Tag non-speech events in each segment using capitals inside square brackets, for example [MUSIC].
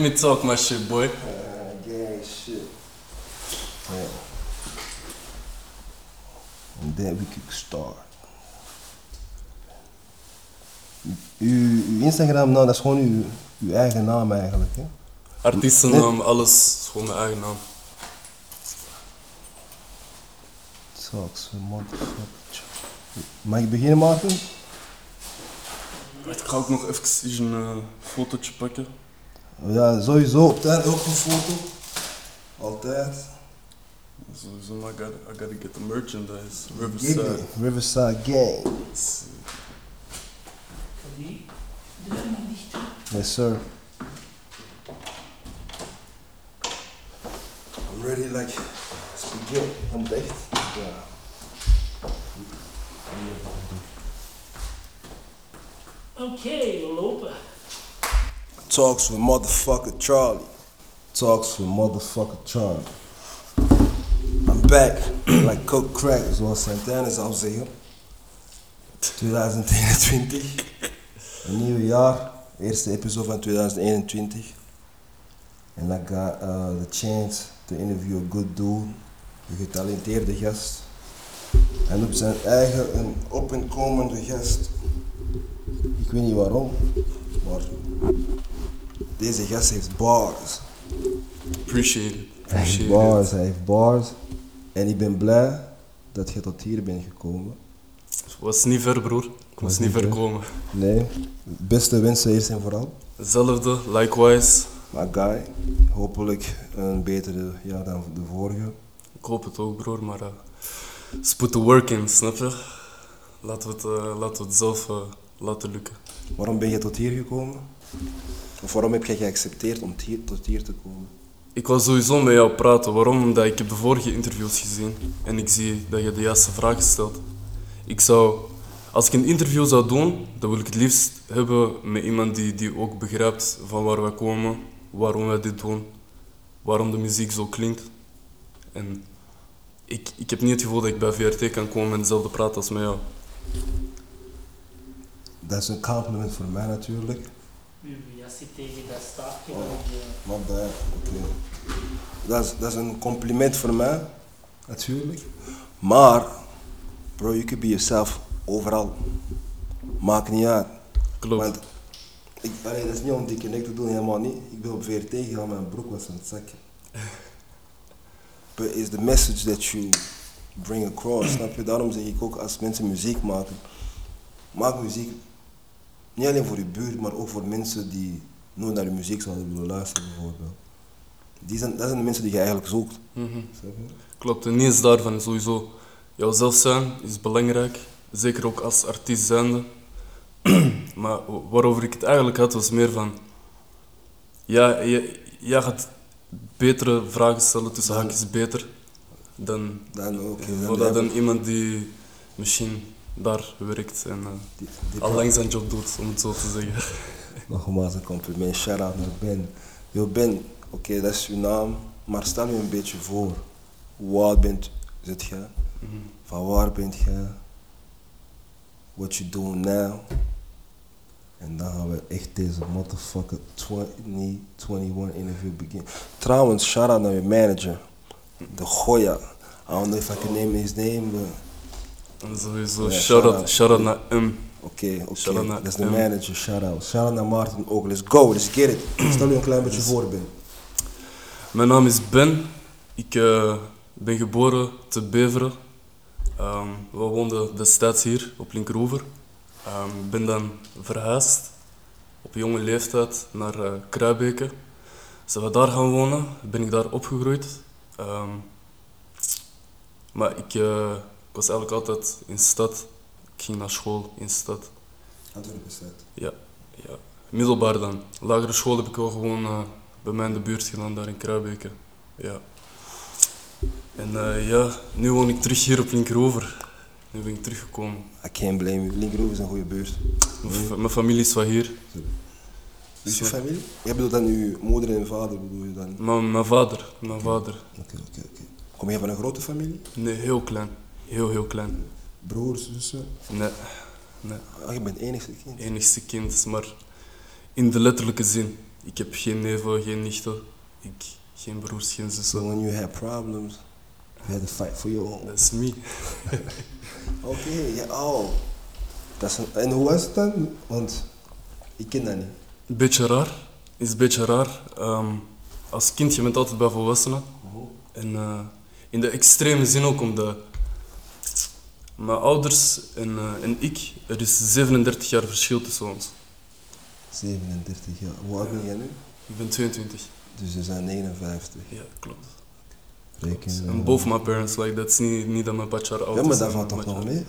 me talk my shit, boy. Uh, gang shit. Yeah. And then we could start. Uw, uw Instagram, nou, dat is gewoon uw, uw eigen naam eigenlijk. Hè? Artiestennaam, alles, is gewoon mijn eigen naam. Talks, motherfucker. Mag ik beginnen? Wacht, Ik ga ook nog even een uh, fotootje pakken. Ja, sowieso. Op tijd ook een foto. Altijd. Sowieso, I gotta, I gotta get the merchandise. Riverside. Riverside maar dicht. Yes, sir. I'm ready like spaghetti. I'm dicht. Ja. Oké, we lopen. Talks with motherfucker Charlie. Talks with motherfucker Charlie. I'm back [CLEARS THROAT] like coke crack, zoals Santana zou zeggen. 2021. Een nieuw jaar. Eerste episode van 2021. En I got uh, the chance to interview a good dude. Een getalenteerde gast. En op zijn eigen een op-en-komende gast. Ik weet niet waarom, maar deze gast heeft bars. Appreciate it. Hij heeft Appreciate bars, hij heeft bars. En ik ben blij dat je tot hier bent gekomen. Was niet ver, broer. Ik was Was niet ver komen. Nee, beste wensen eerst en vooral. Hetzelfde, likewise. My guy, hopelijk een betere jaar dan de vorige. Ik hoop het ook, broer, maar uh, let's put the work in, snap je? Laten we het, eh, laten we het zelf eh, laten lukken. Waarom ben je tot hier gekomen? Of waarom heb jij geaccepteerd om hier, tot hier te komen? Ik wil sowieso met jou praten. Waarom? Omdat ik heb de vorige interviews gezien en ik zie dat je de juiste vragen stelt. Ik zou, als ik een interview zou doen, dan wil ik het liefst hebben met iemand die, die ook begrijpt van waar wij komen, waarom wij dit doen, waarom de muziek zo klinkt. En ik, ik heb niet het gevoel dat ik bij VRT kan komen en hetzelfde praten als met jou. Dat is een compliment voor mij natuurlijk. Jas zit tegen dat staafje. Oh. je- bij, oké. Dat, is, dat is een compliment voor mij, natuurlijk. Maar, bro, you could be yourself overal. Maakt niet uit. Klopt. Want, ik, allee, dat is niet om die connect te doen, helemaal niet. Ik ben op VRT gegaan, mijn broek was aan het zakken. But it's the message that you bring across, snap je? Daarom zeg ik ook, als mensen muziek maken, maak muziek niet alleen voor je buurt, maar ook voor mensen die nooit naar je muziek zouden willen luisteren, bijvoorbeeld. Die zijn, dat zijn de mensen die je eigenlijk zoekt. Snap je? Klopt, en niet eens daarvan sowieso. Jouzelf zijn is belangrijk, zeker ook als artiest zijnde. [CLEARS THROAT] maar waarover ik het eigenlijk had, was meer van... Ja, je- jij gaat betere vragen stellen, tussen Dan- haakjes beter, dan, Dan dat dan iemand die misschien daar werkt en eh, die, die al lang zijn job doet, om het zo te zeggen. [LAUGHS] Nogmaals een compliment, shout out naar Ben. Yo Ben, oké dat is uw naam, maar stel je een beetje voor. Hoe oud bent zit jij? Mhm. Van waar bent jij? What you doing now? En dan gaan we echt deze motherfucker 2021 interview beginnen. Trouwens, shout out naar je manager, de Goya. I don't know if I can name his name, but sowieso, Ja, shout-out shout-out. shout out naar M. oké, oké. Out naar Dat is de hem. manager, shout out. Shout out naar Maarten ook. Let's go, let's get it. Stel je een klein beetje voor, Ben. Mijn naam is Ben. Ik eh, ben geboren te Beveren. Ehm, we woonden destijds hier op Linkeroever. Ehm, Ik ben dan verhuisd op jonge leeftijd naar eh Kruibeke. Zijn we daar gaan wonen, ben ik daar opgegroeid. Ehm, maar ik, eh, ik was eigenlijk altijd in de stad. Ik ging naar school in de stad. Antwerpen. Ja, ja. Middelbaar dan. Lagere school heb ik wel gewoon eh, bij mij in de buurt gedaan, daar in Kruibeke. Ja. En eh, ja, nu woon ik terug hier op Linkeroever. Nu ben ik teruggekomen. I can't blame you. Linkeroever is een goede buurt. Mijn, fa- mijn familie is van hier. Is je familie? Je bedoelt dan uw moeder en vader, bedoel je dan? Mijn vader, mijn vader. Oké, oké, oké. Kom je van een grote familie? Nee, heel klein. Heel, heel klein. Broers, zussen? Nee, nee. Ah, je bent enigste kind. Enigste kind, maar in de letterlijke zin. Ik heb geen neven, geen nichten. Ik, geen broers, geen So zussen. when you have problems, you have to fight for your own. Is me. [LAUGHS] Oké, ja, oh. Dat is een, en hoe was het dan? Want ik ken dat niet. Een beetje raar. Is een beetje raar. Ehm, als kind, je bent altijd bij volwassenen. En eh, in de extreme zin ook, omdat mijn ouders en, eh, en ik, er is 37 jaar verschil tussen ons. 37 jaar. Hoe oud ben jij nu? Ik ben 22. Dus ze zijn 59. Ja, klopt. Reken, En both my parents, like, dat is niet, niet dat mijn patje oud Ja, is maar en dat valt mijn toch nog mee?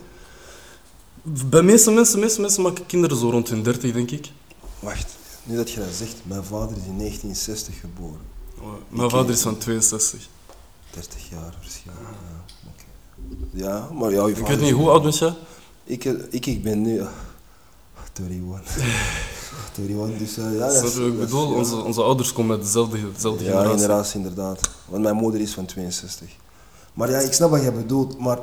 Bij meeste mensen, meeste mensen maken kinderen zo rond hun 30, denk ik. Wacht, nu dat je dat zegt, mijn vader is in 1960 geboren. Mijn vader is van 62. 30 jaar verschil. Ja, oké. Ja maar ja, je Ik weet niet, hoe oud ben jij? Ik, ik, ik ben nu... ah, 31. 31, dus eh, ja... is- je ik is- bedoel? ja. Onze, onze ouders komen uit dezelfde, dezelfde Ja, generatie. generatie inderdaad. Want mijn moeder is van 62. Maar ja, ik snap wat jij bedoelt, maar...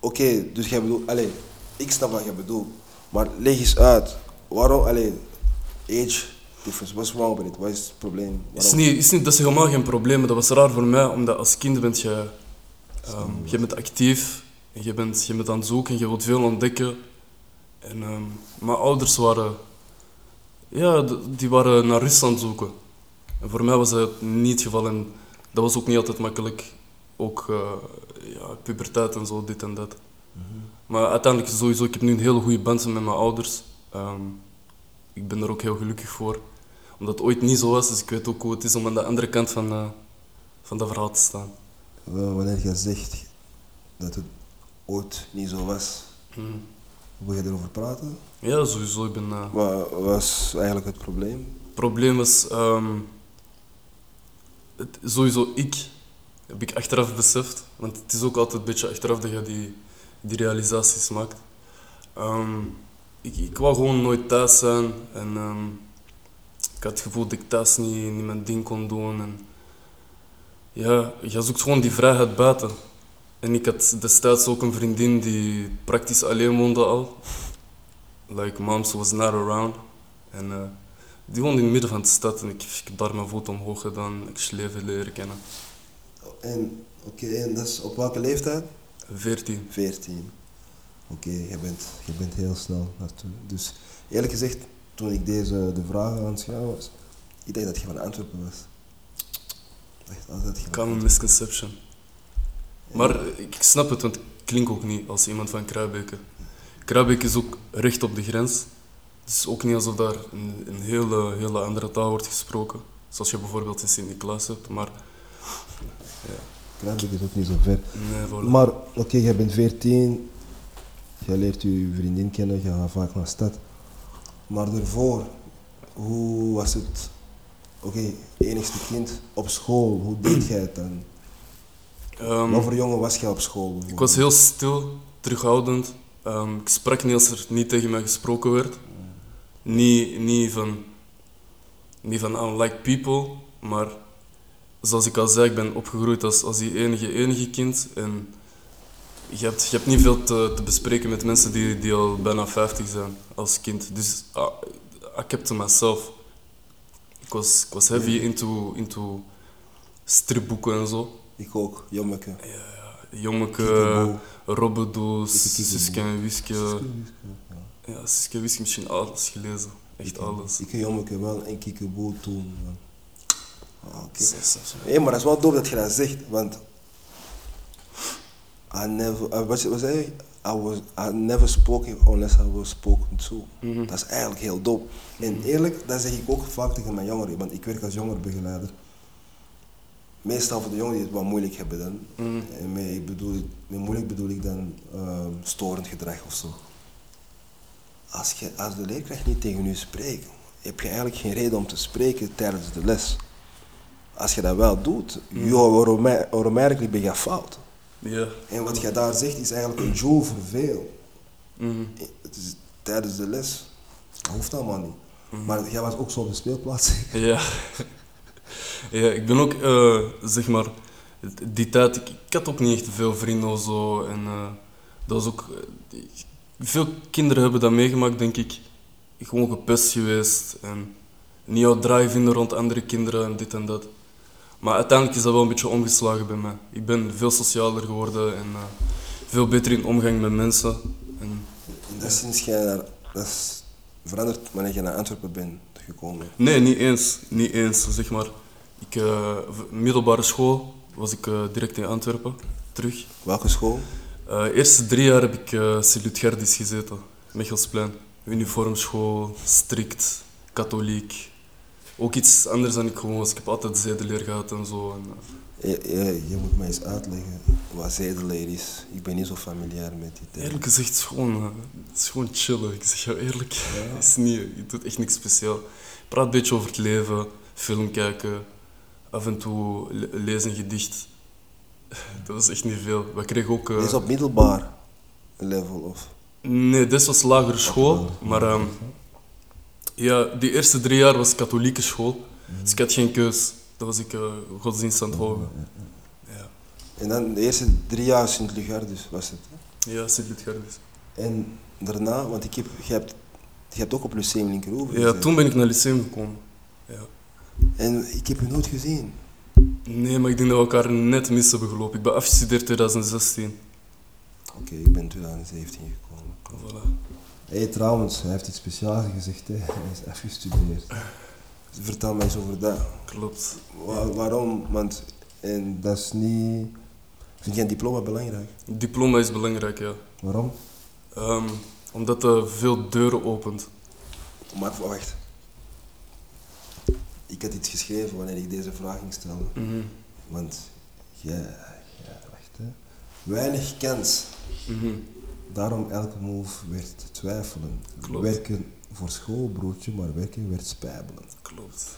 Oké, dus jij bedoelt... Allee, ik snap wat jij bedoelt. Maar leg eens uit. Waarom... Allee, age difference. What's wrong with it? Wat is het probleem? Is niet, is niet, dat is helemaal geen probleem. Dat was raar voor mij, omdat als kind bent je, ehm, je bent actief, je bent, je bent aan het zoeken, je wilt veel ontdekken. En ehm, mijn ouders waren, ja, die waren naar rust aan het zoeken. En voor mij was dat niet het geval en dat was ook niet altijd makkelijk. Ook eh, ja, puberteit en zo, dit en dat. Maar uiteindelijk sowieso, ik heb nu een hele goede band met mijn ouders. Ehm, ik ben er ook heel gelukkig voor. Omdat het ooit niet zo was, dus ik weet ook hoe het is om aan de andere kant van, eh, van dat verhaal te staan. Wanneer jij zegt dat het ooit niet zo was, Mhm. wil je erover praten? Ja, sowieso. Ik ben, eh, Wat was eigenlijk het probleem? Het probleem is, ehm, het, sowieso ik, heb ik achteraf beseft, want het is ook altijd een beetje achteraf dat je die, die realisaties maakt. Ehm, ik, ik wou gewoon nooit thuis zijn en ehm, ik had het gevoel dat ik thuis niet, niet mijn ding kon doen. En, ja, je zoekt gewoon die vrijheid buiten. En ik had destijds ook een vriendin die praktisch alleen woonde al. Like, moms was not around. En eh, die woonde in het midden van de stad en ik, ik heb daar mijn voet omhoog gedaan. Ik leven leren kennen. En, oké, en dat is op welke leeftijd? 14. 14. Oké, je, bent, je bent heel snel naartoe. Dus eerlijk gezegd, toen ik deze de vragen aan het schrijven was, ik dacht dat je van Antwerpen was. Ik dacht altijd dat je Common Antwerpen- misconception. Maar ik snap het, want ik klink ook niet als iemand van Kruibeke. Kruibeke is ook recht op de grens. Het is ook niet alsof daar een, een hele, hele andere taal wordt gesproken. Zoals je bijvoorbeeld in Sint-Niklaas hebt. Maar Kruijbeek is ook niet zo ver. nee, voilà. Maar oké, jij bent 14, jij leert je vriendin kennen, je gaat vaak naar de stad. Maar daarvoor, hoe was het? Oké, enigste kind op school, hoe deed jij het dan? Ehm, Wat voor jongen was jij op school? Ik was heel stil, terughoudend. Ehm, ik sprak niet als er niet tegen mij gesproken werd. Niet, niet van, niet van I don't like people, maar zoals ik al zei, ik ben opgegroeid als, als die enige, enige kind. En je hebt, je hebt niet veel te, te bespreken met mensen die, die al bijna 50 zijn als kind. Dus ah, I kept to myself. Ik was, ik was heavy into, into stripboeken en zo. Ik ook, jommeke. Robbedoos, Kiekeboe. Suske en Wiske. Ja. Ja, en Wiske misschien alles gelezen. Echt alles. Ik jommeke wel en kiekeboe toen. Ah, oké. Hé, maar dat is wel dope dat je dat zegt, want I never, uh, wat, wat zei je? I, was, I never spoke unless I was spoken to. Mhm. Dat is eigenlijk heel dope. En eerlijk, dat zeg ik ook vaak tegen mijn jongeren, want ik werk als jongerenbegeleider. Meestal voor de jongeren die het wat moeilijk hebben dan. Mhm. En met, ik bedoel, met moeilijk bedoel ik dan ehm, storend gedrag of zo. Als, je, als de leerkracht niet tegen u spreekt, heb je eigenlijk geen reden om te spreken tijdens de les. Als je dat wel doet, automa- automatically ben je fout. Ja. En wat je daar zegt is eigenlijk een joule voor veel. Mhm. Het is tijdens de les. Dat hoeft allemaal niet. Mhm. Maar jij was ook zo op de speelplaats. Ja. [LAUGHS] ja, ik ben ook, eh, zeg maar, die tijd, ik, ik had ook niet echt veel vrienden of zo. En eh, dat was ook, eh, veel kinderen hebben dat meegemaakt, denk ik. Gewoon gepest geweest. En niet uit draai vinden rond andere kinderen en dit en dat. Maar uiteindelijk is dat wel een beetje omgeslagen bij mij. Ik ben veel socialer geworden en veel beter in omgang met mensen. En dat is sinds jij naar, dat is veranderd wanneer je naar Antwerpen bent gekomen. Nee, niet eens. Niet eens, zeg maar. Ik, eh, middelbare school was ik eh, direct in Antwerpen, terug. Welke school? Eh eerste drie jaar heb ik uh, Silut Gerdis gezeten, Mechelsplein. Uniformschool, strikt, katholiek. Ook iets anders dan ik gewoon was. Ik heb altijd zedeleer gehad en zo. En, Je, je, je moet mij eens uitleggen wat zedeleer is. Ik ben niet zo familiair met die term. eerlijk gezegd, het is gewoon, het is gewoon chillen. Ik zeg jou eerlijk. [LAUGHS] Het is niet, je doet echt niks speciaal. Praat een beetje over het leven, film kijken, af en toe le- lezen een gedicht. [LAUGHS] Dat was echt niet veel. We kregen ook... eh, Is op middelbaar level of? Nee, dit was lagere school. Maar ehm, ja, die eerste drie jaar was katholieke school. Dus ik had geen keus. Dat was ik eh, godsdienst aan het volgen. Ja, En dan de eerste drie jaar Sint-Lucardus was het. hè? ja Sigrid Gerdis. En daarna, want ik heb, je, hebt, je hebt ook op Lyceum Linkeroever Ja, toen ben ik naar Lyceum gekomen. Ja. En ik heb je nooit gezien. Nee, maar ik denk dat we elkaar net mis hebben gelopen. Ik ben afgestudeerd 2016. Oké, ik ben in 2017 gekomen. Voilà. Hé, hey, trouwens, hij heeft iets speciaals gezegd. Hè. Hij is afgestudeerd. Vertel mij eens over dat. Klopt. Wa- waarom? Want en dat is niet... Vind jij een diploma belangrijk? Diploma is belangrijk, ja. Waarom? Ehm, omdat het veel deuren opent. Maar wacht. Ik had iets geschreven wanneer ik deze vraag ging stellen. Mhm. Want, ja, ja, wacht hè. Weinig kans. Mhm. Daarom elke move werd twijfelen. Klopt. Werken voor school, broertje, maar werken werd spijbelen. Klopt.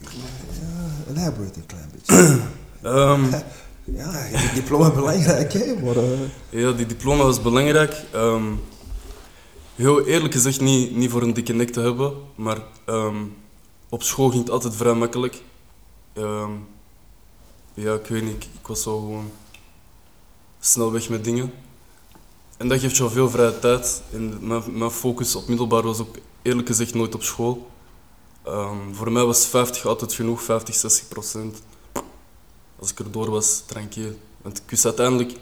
Ja, elaborate een klein beetje. [CLEARS THROAT] Ehm, ja, hebt diploma belangrijk, hè, maar... eh, Ja, die diploma was belangrijk. Ehm, heel eerlijk gezegd, niet, niet voor een dikke nek te hebben, maar ehm, op school ging het altijd vrij makkelijk. Ehm, ja, ik weet niet, ik, was zo gewoon snel weg met dingen. En dat geeft jou veel vrije tijd. Mijn, mijn focus op middelbaar was ook eerlijk gezegd nooit op school. Ehm, voor mij was 50 altijd genoeg, 50, 60 procent. Als ik erdoor was, tranquil. Want ik wist uiteindelijk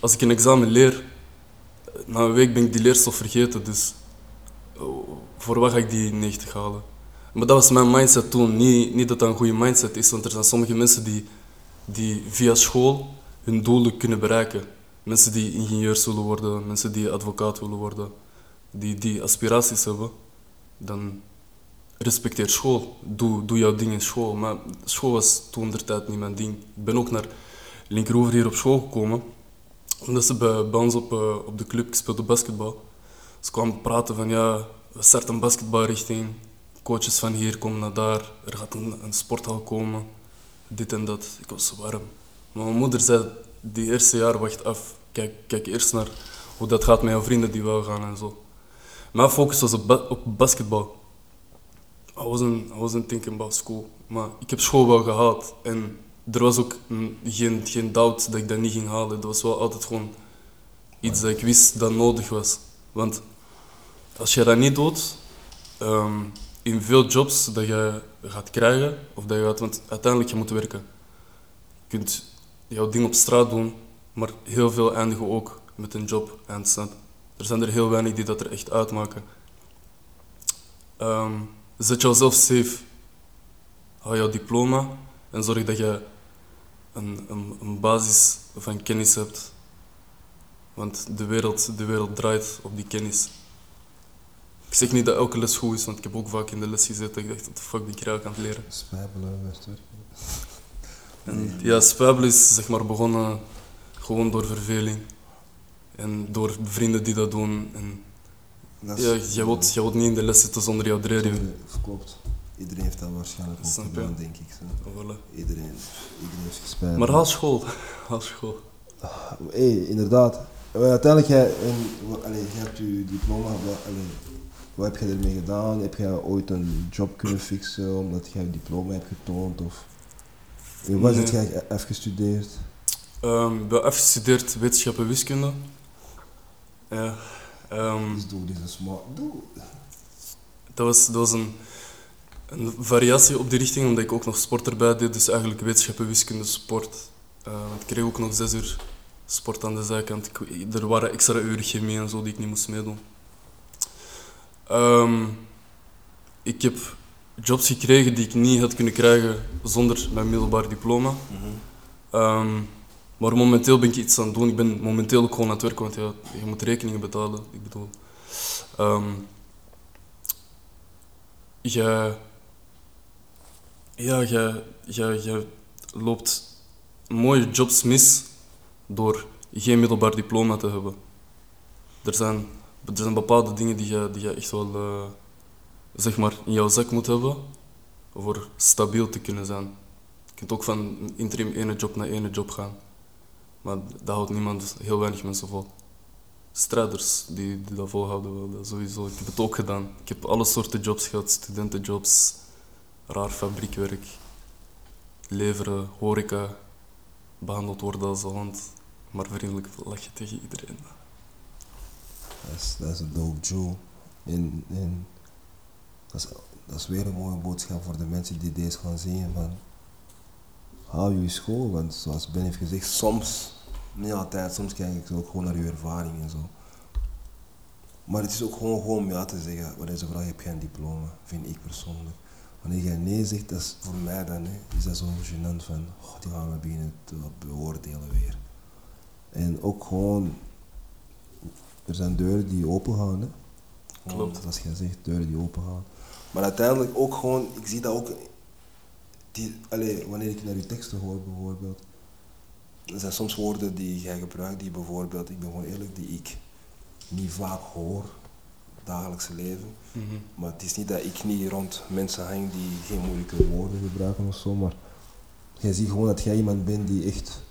als ik een examen leer, na een week ben ik die leerstof vergeten, dus oh, voor wat ga ik die 90 halen? Maar dat was mijn mindset toen. Niet, niet dat dat een goede mindset is, want er zijn sommige mensen die, die via school hun doelen kunnen bereiken. Mensen die ingenieurs willen worden, mensen die advocaat willen worden, die, die aspiraties hebben, dan respecteer school. Doe, doe jouw ding in school. Maar school was toen der tijd niet mijn ding. Ik ben ook naar Linkeroever hier op school gekomen omdat ze bij, ons op, op de club, ik speelde basketbal. Ze kwamen praten van ja, we starten een basketbalrichting. Coaches van hier komen naar daar. Er gaat een, een sporthal komen. Dit en dat. Ik was warm. Maar mijn moeder zei, die eerste jaar wacht af. Kijk, kijk eerst naar hoe dat gaat met jouw vrienden die wel gaan en zo. Mijn focus was op, op basketbal. I wasn't, I wasn't thinking about school. Maar ik heb school wel gehaald. En er was ook geen, geen doubt dat ik dat niet ging halen. Dat was wel altijd gewoon iets dat ik wist dat nodig was. Want als je dat niet doet, ehm, in veel jobs dat je gaat krijgen, of dat je gaat, want uiteindelijk je moet werken. Je kunt jouw ding op straat doen, maar heel veel eindigen ook met een job eindstand. Er zijn er heel weinig die dat er echt uitmaken. Ehm, zet jezelf safe. Hou jouw diploma en zorg dat je een, een, een basis van kennis hebt. Want de wereld, de wereld draait op die kennis. Ik zeg niet dat elke les goed is, want ik heb ook vaak in de les gezeten. Ik dacht, wat de fuck ben ik eigenlijk aan het leren? Spijbelen werd werken. En ja, spijbelen is zeg maar begonnen gewoon door verveling. En door vrienden die dat doen. En Dat is- ja, jij wilt, jij wilt niet in de les zitten zonder jouw. Zonder- Klopt. Iedereen heeft dat waarschijnlijk ook gedaan, denk ik. Zo. Voilà. Iedereen, iedereen heeft. Maar haal school. Haal school. Hé, inderdaad. Maar uiteindelijk, jij, en, jij hebt je diploma, wat, allee, wat heb je ermee gedaan? Heb jij ooit een job kunnen fixen omdat jij je diploma hebt getoond? Of, en wat heb Nee. jij afgestudeerd? Ehm, ik ben afgestudeerd wetenschap en wiskunde. Ja. ehm, Dus doe smart. Dat, was, dat was een... Een variatie op die richting, omdat ik ook nog sport erbij deed. Dus eigenlijk wetenschappen, wiskunde, sport. Eh, ik kreeg ook nog zes uur sport aan de zijkant. Ik- er waren extra uren chemie en zo die ik niet moest meedoen. Ehm, ik heb jobs gekregen die ik niet had kunnen krijgen zonder mijn middelbaar diploma. Ehm, maar momenteel ben ik iets aan het doen. Ik ben momenteel ook gewoon aan het werken, want ja, je moet rekeningen betalen. Ik bedoel, ehm jij, ja, jij, jij, jij loopt mooie jobs mis door geen middelbaar diploma te hebben. Er zijn, er zijn bepaalde dingen die je, die je echt wel eh, zeg maar, in jouw zak moet hebben voor stabiel te kunnen zijn. Je kunt ook van interim ene job naar ene job gaan. Maar dat houdt niemand, heel weinig mensen vol. Strijders die, die dat volhouden wel, sowieso. Ik heb het ook gedaan. Ik heb alle soorten jobs gehad, studentenjobs, raar fabriekwerk, leveren, horeca, behandeld worden als hond, maar vriendelijk lachen tegen iedereen. Dat is, een dope Joe. En, en dat, is, dat weer een mooie boodschap voor de mensen die deze gaan zien. Van, hou je school, want zoals Ben heeft gezegd, soms, niet altijd, soms kijk ik ook gewoon naar je ervaring en zo. Maar het is ook gewoon, gewoon om ja te zeggen, wanneer ze vragen, heb je een diploma? Vind ik persoonlijk. Wanneer jij nee zegt, dat is voor mij dan, hè, is dat zo gênant van, oh, die gaan we beginnen te beoordelen weer. En ook gewoon, er zijn deuren die open gaan. Hè. Klopt. Want Als jij zegt, deuren die open gaan. Maar uiteindelijk ook gewoon, ik zie dat ook, die, allee, wanneer ik naar je teksten hoor bijvoorbeeld. Er zijn soms woorden die jij gebruikt die bijvoorbeeld, ik ben gewoon eerlijk, die ik niet vaak hoor, dagelijks leven. Maar het is niet dat ik niet rond mensen hang die geen moeilijke woorden gebruiken of zo, maar jij ziet gewoon dat jij iemand bent die echt,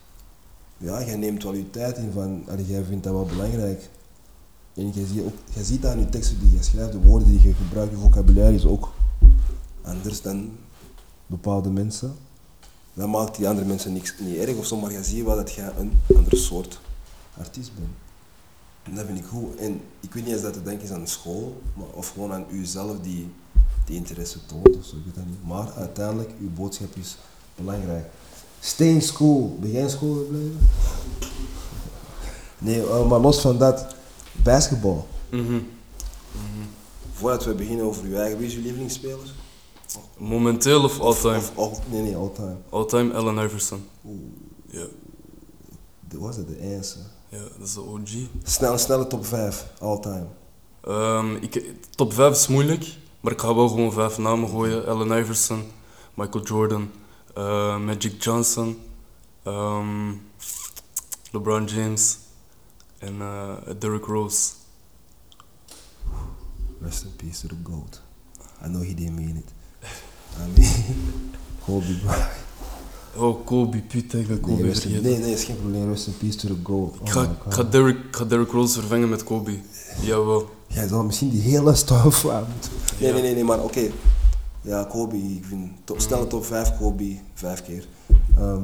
ja, jij neemt wel je tijd in van, allee, jij vindt dat wel belangrijk. En jij ziet, ook, jij ziet aan je teksten die je schrijft, de woorden die je gebruikt, je vocabulaire is ook anders dan bepaalde mensen. Dat maakt die andere mensen niks, niet erg of zo, maar je ziet wel dat jij een andere soort artiest bent. En dat vind ik goed. En ik weet niet eens dat te denken is aan school, maar, of gewoon aan uzelf die, die interesse toont of zo, niet. Maar uiteindelijk, uw boodschap is belangrijk. Stay in school. Ben jij in school gebleven? Nee, eh, maar los van dat, basketbal. Mhm. Voordat we beginnen over uw eigen, wie is uw lievelingsspeler? Momenteel of all-time? Of, all, nee, nee, all time. All-time Allen Iverson. Oeh, Ja, dat was het de answer. ja, dat is de OG. Snel, snelle top 5, all time. Ehm, ik, top 5 is moeilijk, maar ik ga wel gewoon vijf namen gooien. Allen Iverson, Michael Jordan, eh, Magic Johnson, ehm, LeBron James en eh, Derrick Rose. Rest in peace to the GOAT. I know he didn't mean it. I mean, [LAUGHS] Kobe Bryant. Oh, Kobe, putain, ik ben Kobe vergeten. nee, nee, is geen probleem. Rest in peace to the GOAT. Ik Oh ga, ik Derrick, ga Derrick Rose vervangen met Kobe. Jawel. Jij zal misschien die hele aan [LAUGHS] moeten. Nee, Ja. nee, nee, nee, maar oké. Ja, Kobe, ik vind top, snelle top 5 Kobe, vijf keer. Ehm,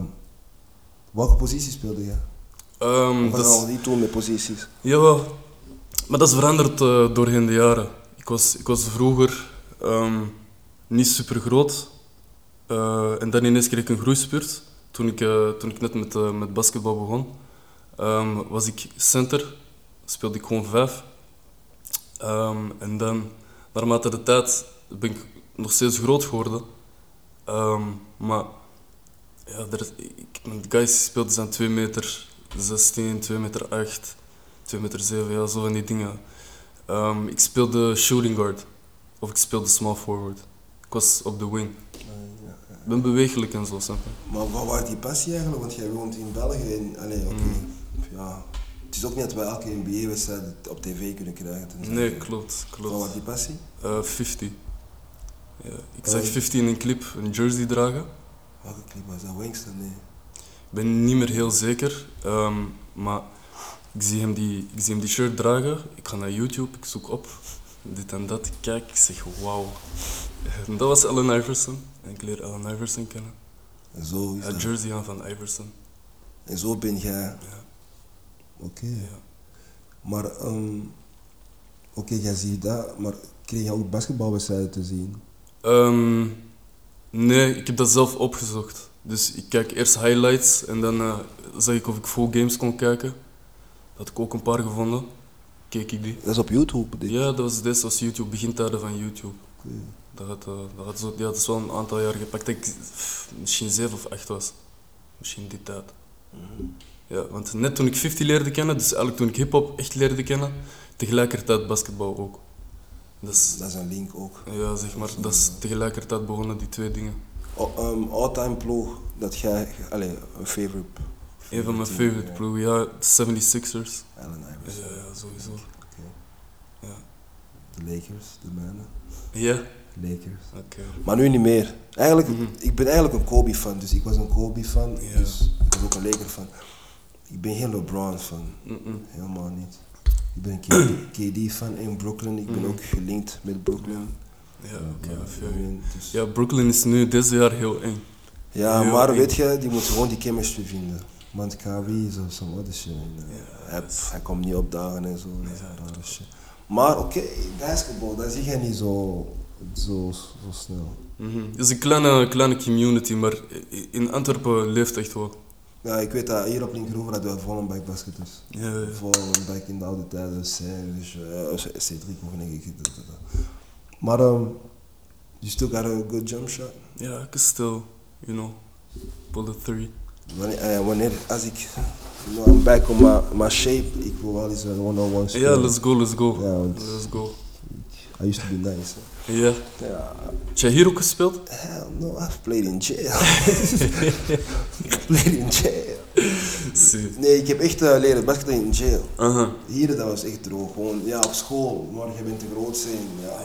welke positie speelde je? We dat al niet doen met posities. Jawel, maar dat is veranderd eh, doorheen de jaren. Ik was, ik was vroeger ehm, niet super groot eh, en dan ineens kreeg ik een groeispurt. Toen ik, eh, toen ik net met, met basketbal begon, ehm, was ik center, speelde ik gewoon vijf. En dan, naarmate de tijd, ben ik nog steeds groot geworden. Maar ja, er, ik, mijn guys speelden zijn 2 meter 16, 2 meter 8, 2 meter 7, ja, zo van die dingen. Ehm, ik speelde shooting guard. Of ik speelde small forward. Ik was op de wing. Ik ben bewegelijk en zo, snap je? Maar wat was die passie eigenlijk? Want jij woont in België en, allee, oké. Mm. Ja, het is ook niet dat wij elke NBA-wedstrijd op tv kunnen krijgen. Nee, je- klopt, Wat was klopt. die passie? Eh 50. Ja, ik zag Oh. 50 in een clip een jersey dragen. Welke clip was dat? Wings dan? Nee. Ik ben niet meer heel zeker, ehm, maar ik zie, hem die, ik zie hem die shirt dragen. Ik ga naar YouTube, ik zoek op dit en dat. Ik kijk, ik zeg wauw. En dat was Allen Iverson. En ik leer Allen Iverson kennen. En zo is dat. jersey aan van Iverson. En zo ben jij. Ja. Oké. Ja. Maar, ehm, oké, jij ziet dat, maar kreeg je ook basketbalwedstrijden te zien? Ehm, nee, ik heb dat zelf opgezocht. Dus ik kijk eerst highlights en dan eh zag ik of ik full games kon kijken. Dat had ik ook een paar gevonden. Keek ik die. Dat is op YouTube. Dit. Ja, dat was, dit was YouTube, begintijden van YouTube. Oké. Dat had, eh, dat had zo, ja, dat is wel een aantal jaar gepakt. Dat ik pff, misschien zeven of acht was. Misschien die tijd. Ja, want net toen ik 50 leerde kennen, dus eigenlijk toen ik hip-hop echt leerde kennen, tegelijkertijd basketbal ook. Dat is, Dat is een link ook. ja, zeg maar, dat is tegelijkertijd begonnen, die twee dingen. Um, all-time ploeg dat jij, allee, een favorite. Een van mijn team, favorite ja. ploegen, ja, de 76ers. Allen Ja, Iverson. ja, sowieso. Oké. Ja. De Lakers, de mannen. Ja? Lakers. Oké. Maar nu niet meer. Eigenlijk, Mhm. ik ben eigenlijk een Kobe-fan, dus ik was een Kobe-fan, Ja. dus ik was ook een Laker-fan. Ik ben geen LeBron-fan, helemaal niet. Ik ben een [CLEARS THROAT] KD-fan in Brooklyn, ik ben Mhm. ook gelinkt met Brooklyn. Ja, oké, dus- Ja, Brooklyn is nu deze jaar heel eng. Ja, Heel maar eng. weet je, die moet gewoon die chemistry vinden. Want Kyrie is of some other shit. En, uh, Ja, hij, is- komt niet opdagen en zo. is rare dat- shit. Maar oké, basketbal, dat zie je niet zo, zo, zo snel. Mhm. Het is een kleine, kleine community, maar in Antwerpen leeft echt wel. Ja, ik weet dat hier op Linkeroever hadden we Vollenbijk basketers. Ja, ja. Vollenbijk in de oude tijden, Serge, uh, Cedric of denk ik. dat- Maar um, you still got a good jump shot. Ja, ik is still, you know, bullet three. Wanneer, eh, wanneer als ik, you know, I'm back on my, my shape, ik wil wel eens een one-on-one Ja, spelen. let's go, let's go. Ja, want- Let's go. I used to be nice. Ja. Ja, Heb jij hier ook gespeeld? hell no, I've played in jail. I've [LAUGHS] played in jail. Zie. Nee, ik heb echt uh, leren basketballen in jail. Aha. Hier, dat was echt droog. Gewoon, ja, op school, maar je bent te groot zijn. Ja.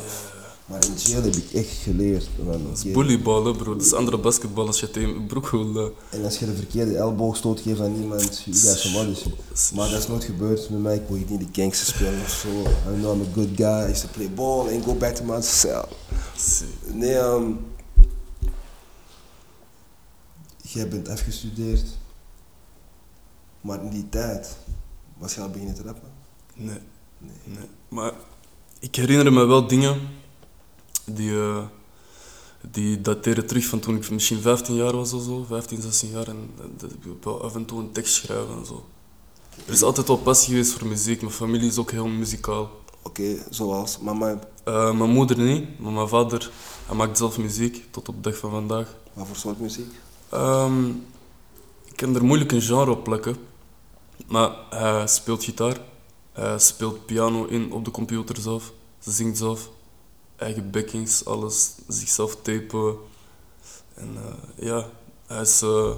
Maar in jail heb ik echt geleerd. Man, Dat is oké. volleyballen, bro. Dat is andere basketbal als je tegen je broek wil. eh. En als je de verkeerde elleboogstoot geeft aan iemand, you guys shit. Maar dat is nooit gebeurd met mij. Ik wil niet de gangster spelen of zo. I know I'm a good guy. I used to play ball and go back to my cell. Nee, ehm jij bent afgestudeerd. Maar in die tijd was je al beginnen te rappen? Nee, Nee. nee. Maar ik herinner me wel dingen die, eh, die dateren terug van toen ik misschien 15 jaar was of zo. 15, 16 jaar. En dat ik wel af en toe een tekst schrijven en zo. Er is altijd wel passie geweest voor muziek. Mijn familie is ook heel muzikaal. Oké, zoals mama, Eh, mijn moeder niet, maar mijn vader hij maakt zelf muziek tot op de dag van vandaag. wat voor soort muziek? Ehm, ik kan er moeilijk een genre op plakken, maar hij speelt gitaar, hij speelt piano in op de computer zelf, ze zingt zelf, eigen backings, alles, zichzelf tapen. En eh, ja, hij is eh,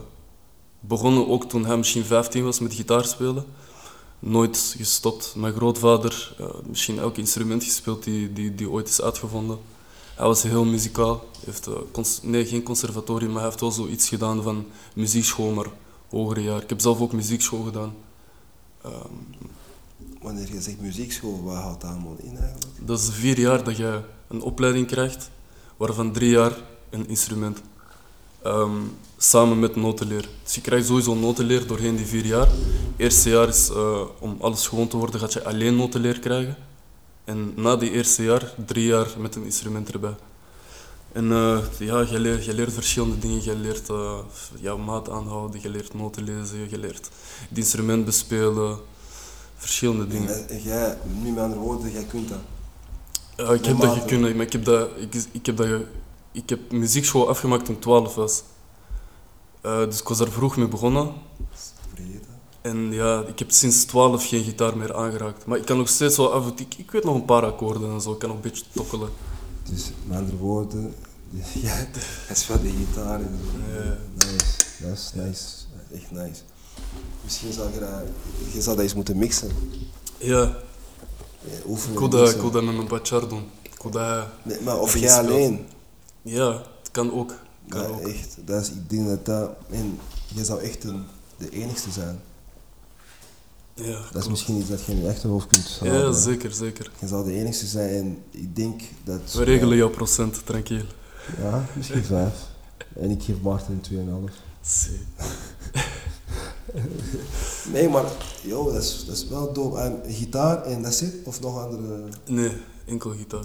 begonnen ook toen hij misschien 15 was met gitaar spelen. Nooit gestopt. Mijn grootvader, eh, misschien elk instrument gespeeld die, die, die ooit is uitgevonden. Hij was heel muzikaal. Heeft, nee, geen conservatorium, maar hij heeft wel zoiets gedaan van muziekschool, maar hogere jaar. Ik heb zelf ook muziekschool gedaan. Ehm, Wanneer je zegt muziekschool, wat houdt dat allemaal in eigenlijk? dat is vier jaar dat je een opleiding krijgt, waarvan drie jaar een instrument. Ehm, samen met notenleer. Dus je krijgt sowieso notenleer doorheen die vier jaar. Eerste jaar is eh, om alles gewoon te worden, gaat je alleen notenleer krijgen. En na die eerste jaar, drie jaar met een instrument erbij. En eh, ja, je leert, je leert verschillende dingen. Je leert eh, jouw maat aanhouden, je leert noten lezen, je leert het instrument bespelen. Verschillende dingen. En, jij, nu met andere woorden, jij kunt dat. Ja, ik heb dat gekund, maar ik heb, dat, ik, ik, heb dat, ik heb muziekschool afgemaakt toen ik 12 was. Eh, dus ik was daar vroeg mee begonnen. En ja, ik heb sinds 12 geen gitaar meer aangeraakt. Maar ik kan nog steeds wel af en toe, ik, ik weet nog een paar akkoorden en zo, ik kan nog een beetje tokkelen. Dus met andere woorden, [LAUGHS] ja, hij speelt de gitaar en zo. Ja. Nice, dat is nice. Echt nice. Misschien zou je dat, je zou dat eens moeten mixen. Ja, oefenen. ik wil dat, ik wil dat met mijn bachar doen. Ik wil dat, Nee, maar of jij alleen. ja, het kan ook. Kan Ja, ook. echt. Dat is, ik denk dat dat... En je zou echt een, de enigste zijn. Ja, Dat is misschien iets dat je in je achterhoofd kunt Ja, houden. zeker, zeker. Je zou de enigste zijn en ik denk dat... We regelen jouw procent, tranquil. Ja, misschien vijf. En ik geef Maarten een 2,5. Zie. Nee, maar joh, dat is, dat is wel dope. En gitaar en dat zit? Of nog andere... Oké. Nee, enkel gitaar.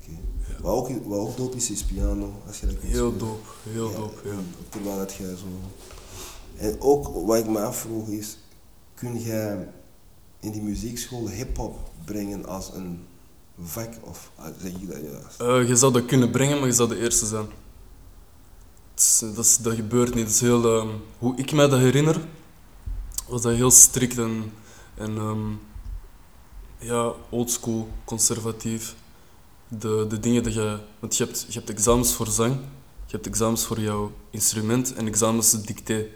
Ja. Wat ook, wat ook dope is, is piano. Als je dat Heel dope, heel dope, ja. Terwijl dat jij zo... En ook wat ik me afvroeg is, kun jij in die muziekschool hip-hop brengen als een vak? Of ah, zeg je dat juist? Eh, je zou dat kunnen brengen, maar je zou de eerste zijn. Is- dat, is- dat gebeurt niet. Dat is heel, ehm, hoe ik mij dat herinner, was dat heel strikt en, en ehm, ja, oldschool, conservatief. De, de dingen dat je... Want je hebt, je hebt examens voor zang, je hebt examens voor jouw instrument en examens dicté.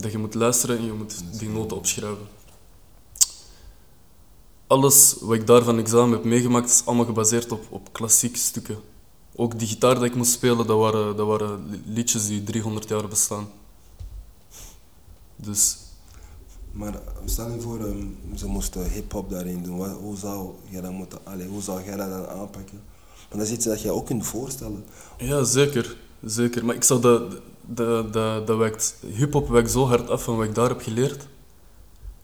Dat je moet luisteren en je moet die noten opschrijven. Alles wat ik daar van examen heb meegemaakt is allemaal gebaseerd op, op klassieke stukken. Ook die gitaar dat ik moest spelen, dat waren, dat waren li- liedjes die 300 jaar bestaan. Dus Maar stel je voor, ehm, ze moesten hip-hop daarin doen. Wat, hoe, zou jij dat dan aanpakken? Want dat is iets dat jij ook kunt voorstellen. ja, zeker. Zeker. Maar ik zou dat, dat, dat wijkt, hip-hop wijkt zo hard af van wat ik daar heb geleerd.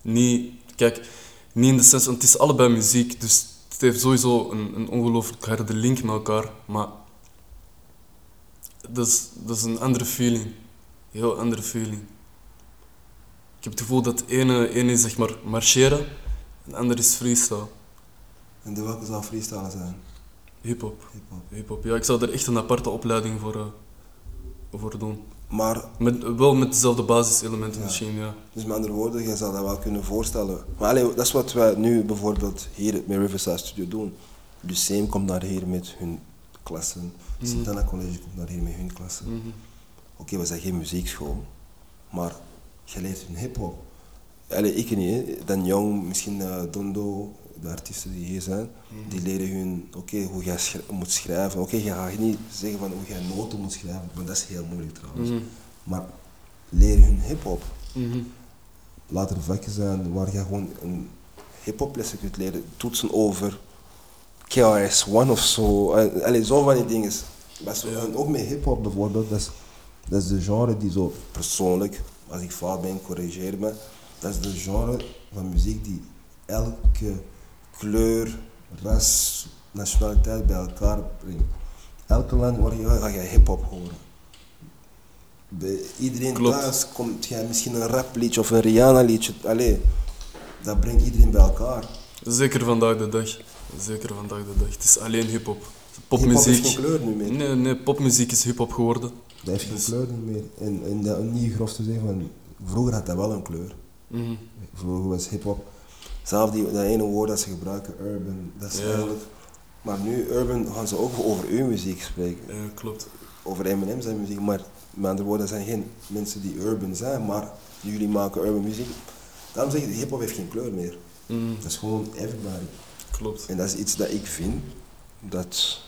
Niet, kijk, niet in de sens, want het is allebei muziek, dus het heeft sowieso een, een ongelooflijk harde link met elkaar. Maar dat is, dat is een andere feeling. Heel andere feeling. Ik heb het gevoel dat het ene, ene is zeg maar marcheren, en de andere is freestyle. En de welke zou freestyle zijn? Hip-hop. Hip-hop. Hip-hop. Ja, ik zou er echt een aparte opleiding voor, eh, voor doen. Maar, Met, wel met dezelfde basiselementen Ja. misschien, ja. dus met andere woorden, jij zou dat wel kunnen voorstellen. Maar allee, dat is wat wij nu bijvoorbeeld hier met Riverside Studio doen. Lyceum komt naar hier met hun klassen. Mhm. Sint-Anna College komt naar hier met hun klassen. Mhm. Oké, we zijn geen muziekschool, maar je leert hun hip-hop. Allee, ik niet. Dan Jong, misschien eh, Dondo, de artiesten die hier zijn, die leren hun oké, hoe jij schri- moet schrijven. Oké, je gaat niet zeggen van hoe jij noten moet schrijven, want dat is heel moeilijk trouwens. Mhm. Maar leer hun hip-hop. Mhm. Laat er vakken zijn waar je gewoon een hip-hop lessen kunt leren. Toetsen over KRS-One of zo. Eh, Allee, zo van die dingen. Maar zo- ook met hip-hop bijvoorbeeld, dat is, dat is de genre die zo persoonlijk, als ik fout ben, corrigeer me. Dat is de genre van muziek die elke kleur, ras, nationaliteit bij elkaar brengt. Elke land waar je gaat, ga je hip-hop horen. Bij iedereen Klopt. thuis komt jij misschien een rapliedje of een Rihanna-liedje. Allee, dat brengt iedereen bij elkaar. Zeker vandaag de dag. Zeker vandaag de dag. Het is alleen hip-hop. Popmuziek. geen kleur nu meer. Nee, nee, popmuziek is hip-hop geworden. Dat heeft geen Dus- kleur niet meer. En, en dat niet grof te zeggen van, vroeger had dat wel een kleur. Mhm. Vroeger was hip-hop. Zelf die, dat ene woord dat ze gebruiken, urban, dat is Ja. eigenlijk. Maar nu, urban, gaan ze ook over uw muziek spreken. Ja, klopt. Over Eminem zijn muziek, maar met andere woorden, dat zijn geen mensen die urban zijn, maar jullie maken urban muziek. Daarom zeg ik, hip-hop heeft geen kleur meer. Mhm. Dat is gewoon everybody. Klopt. En dat is iets dat ik vind, dat,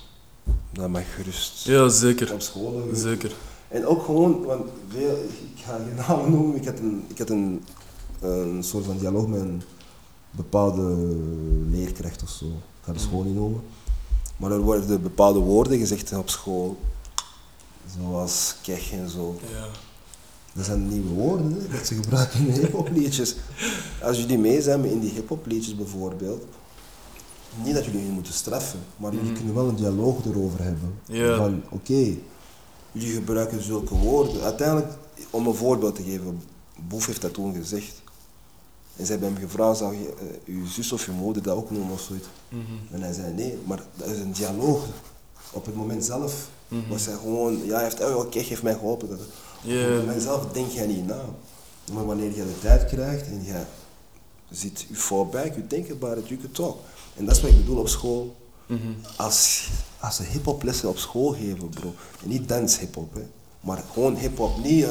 dat mag gerust Ja, zeker. op school. Zeker. En ook gewoon, want veel, ik ga geen namen noemen, ik had een, ik had een, een soort van dialoog met een bepaalde leerkracht of zo. Ik ga de school niet noemen. Maar er worden bepaalde woorden gezegd op school, zoals kech en zo. Ja. Dat zijn nieuwe woorden hè, dat ze gebruiken in [LAUGHS] hip-hop liedjes. Als jullie mee zijn in die hip-hop liedjes bijvoorbeeld, niet dat jullie hun moeten straffen, maar jullie Mhm. kunnen wel een dialoog erover hebben. Van oké, jullie gebruiken zulke woorden. Uiteindelijk, om een voorbeeld te geven, Boef heeft dat toen gezegd. En ze hebben hem gevraagd, zou je eh, uw zus of je moeder dat ook noemen of zoiets? Mhm. En hij zei nee, maar dat is een dialoog. Op het moment zelf Mhm. was hij gewoon, ja, hij heeft, oh, oké, heeft mij geholpen. Dat. Op het moment zelf denk jij niet na. Maar wanneer je de tijd krijgt en je ziet je fallback, you think about it, you can talk. En dat is wat ik bedoel op school. Mhm. Als, als ze hip-hop lessen op school geven, bro. En niet dance hip-hop, hè. Maar gewoon hip-hop. Niet,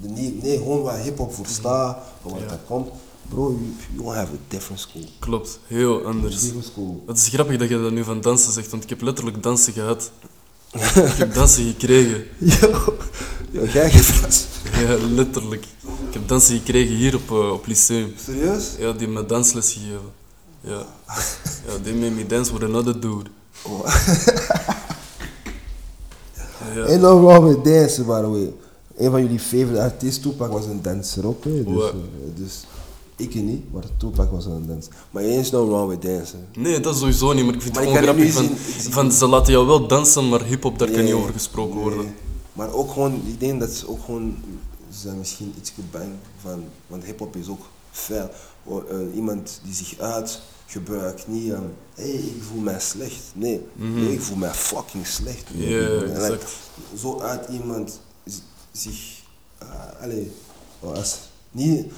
de, niet, nee, gewoon waar hip-hop voor staat, van waar Ja. dat komt. Bro, you, you won't have a different school. Klopt. Heel anders. School. Het is grappig dat je dat nu van dansen zegt, want ik heb letterlijk dansen gehad. [LAUGHS] ik heb dansen gekregen. Yo, yo, jij geeft dat. [LAUGHS] Ja, letterlijk. Ik heb dansen gekregen hier op, eh, op Lyceum. Serieus? Ja, die me dansles gegeven. Ja. Ja, they made me dance with another dude. Oh. En nog wel met dansen, by the way. Een van jullie favorite artiesten, Tupac, was een danser ook. Hè. Dus, eh, dus Ik niet, maar Tupac was aan het dansen. Maar eens no wrong with dancen. Nee, dat sowieso niet, maar ik vind Maar het gewoon grappig van, zien- ze laten jou wel dansen, maar hip-hop daar kan niet over gesproken nee. worden. Maar ook gewoon, ik denk dat ze ook gewoon, ze zijn misschien iets bang van, want hip-hop is ook fel. Eh, iemand die zich uit gebruikt niet hé, hey, ik voel mij slecht. Nee, Mhm. nee, ik voel mij fucking slecht. Ja, like, zo uit iemand zich, uh, allee, oh, als, niet, ik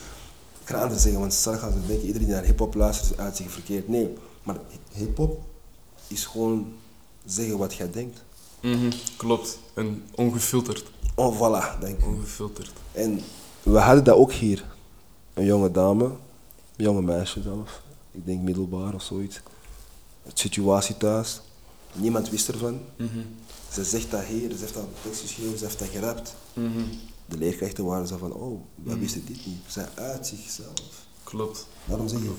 kan anders zeggen, want straks gaan ze denken, iedereen die naar hip-hop luistert uit zich verkeerd. Nee, maar hip-hop is gewoon zeggen wat jij denkt. Mhm, Klopt. En ongefilterd. Oh, voilà, denk ik. Ongefilterd. En we hadden dat ook hier. Een jonge dame, een jonge meisje zelf, ik denk middelbaar of zoiets. Het situatie thuis, niemand wist ervan. Mhm, Ze zegt dat hier, ze heeft dat tekst geschreven, ze heeft dat gerapt. mhm, De leerkrachten waren zo van, oh, wij Mhm. wisten dit niet. Zij uit zichzelf. Klopt. Daarom zeg ik,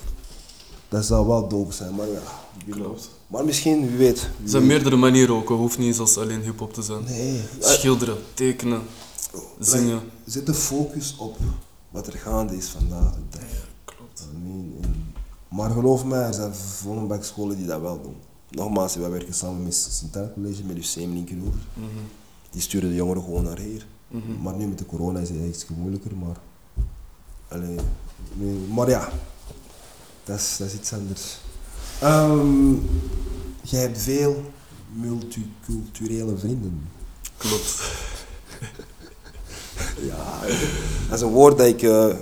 dat zou wel dope zijn, maar ja. Klopt. Maar misschien, wie weet. wie Er zijn weet. meerdere manieren ook, het hoeft niet eens als alleen hip-hop te zijn. Nee. Schilderen, tekenen, zingen. Zet de focus op wat er gaande is vandaag de dag. Klopt. I mean, en- maar geloof mij, er zijn volle bak scholen die dat wel doen. Nogmaals, wij werken samen met Sint College, met UCM Linkeroever. Mhm, Die sturen de jongeren gewoon naar hier. mhm. Maar nu met de corona is het iets moeilijker, maar... Allee, nee, maar ja, dat is, dat is iets anders. Ehm, jij hebt veel multiculturele vrienden. Klopt. Ja, dat is een woord dat ik eh,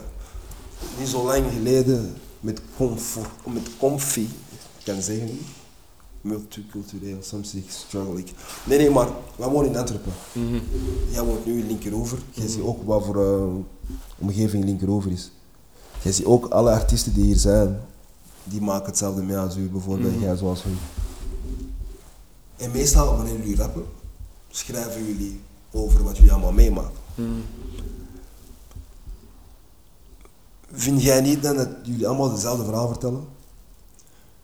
niet zo lang geleden met, comfort, met comfy kan zeggen. Multicultureel, soms ik struggle ik. Nee, nee, maar wij wonen in Antwerpen. Mhm, Jij woont nu in Linkeroever. Jij ziet ook wat voor eh, omgeving Linkeroever is. Jij ziet ook alle artiesten die hier zijn, die maken hetzelfde mee als u, bijvoorbeeld Mhm. jij zoals u. En meestal wanneer jullie rappen, schrijven jullie over wat jullie allemaal meemaken. Mhm. Vind jij niet dan dat jullie allemaal dezelfde verhaal vertellen?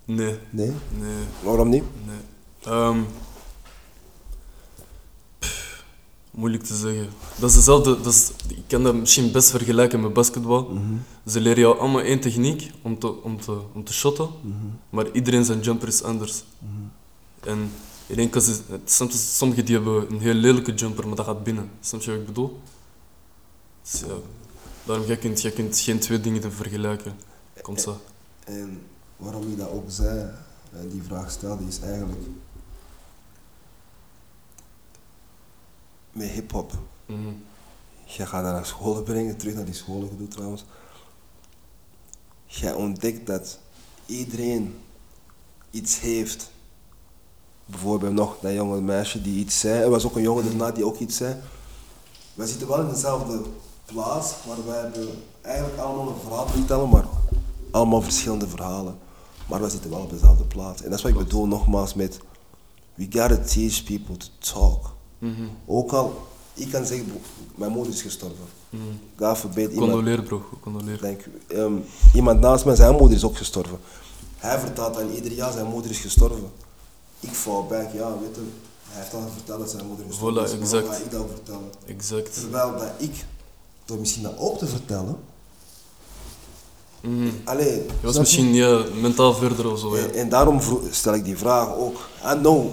Nee, Nee? nee, Waarom niet? nee. Ehm, pff, moeilijk te zeggen. Dat is dezelfde, dat is, ik kan dat misschien best vergelijken met basketbal. Ze leren jou allemaal één techniek om te, om te, om te shotten, maar iedereen zijn jumper is anders. En ik denk dat sommigen die hebben een heel lelijke jumper, maar dat gaat binnen. Snap je wat ik bedoel? Dus ja, daarom jij kunt, jij kunt geen twee dingen te vergelijken. Komt zo. En waarom ik dat ook zei, en die vraag stelde, is eigenlijk met hip-hop. Mhm. Je gaat dat naar scholen brengen, terug naar die scholen gedoe trouwens. Jij ontdekt dat iedereen iets heeft. Bijvoorbeeld nog dat jonge meisje die iets zei. Er was ook een jongen daarna die ook iets zei. Wij zitten wel in dezelfde plaats, maar wij hebben eigenlijk allemaal een verhaal te vertellen, maar allemaal verschillende verhalen. Maar wij zitten wel op dezelfde plaats. En dat is wat ik bedoel nogmaals met, we gotta teach people to talk. Mhm. Ook al, ik kan zeggen, mijn moeder is gestorven. Mhm. God forbid, Condoleer bro, condoleer. denk, ehm, iemand naast mij, zijn moeder is ook gestorven. Hij vertelt aan ieder jaar, zijn moeder is gestorven. Ik val back, ja, weet je, hij heeft al verteld dat zijn moeder gestorven Voilà, is. maar exact. Ga ik dat vertellen? Exact. Terwijl dat ik, door misschien dat ook te vertellen, Mhm. alleen, Je was misschien ja, mentaal verder of zo. Ja. En, en daarom stel ik die vraag ook. I know,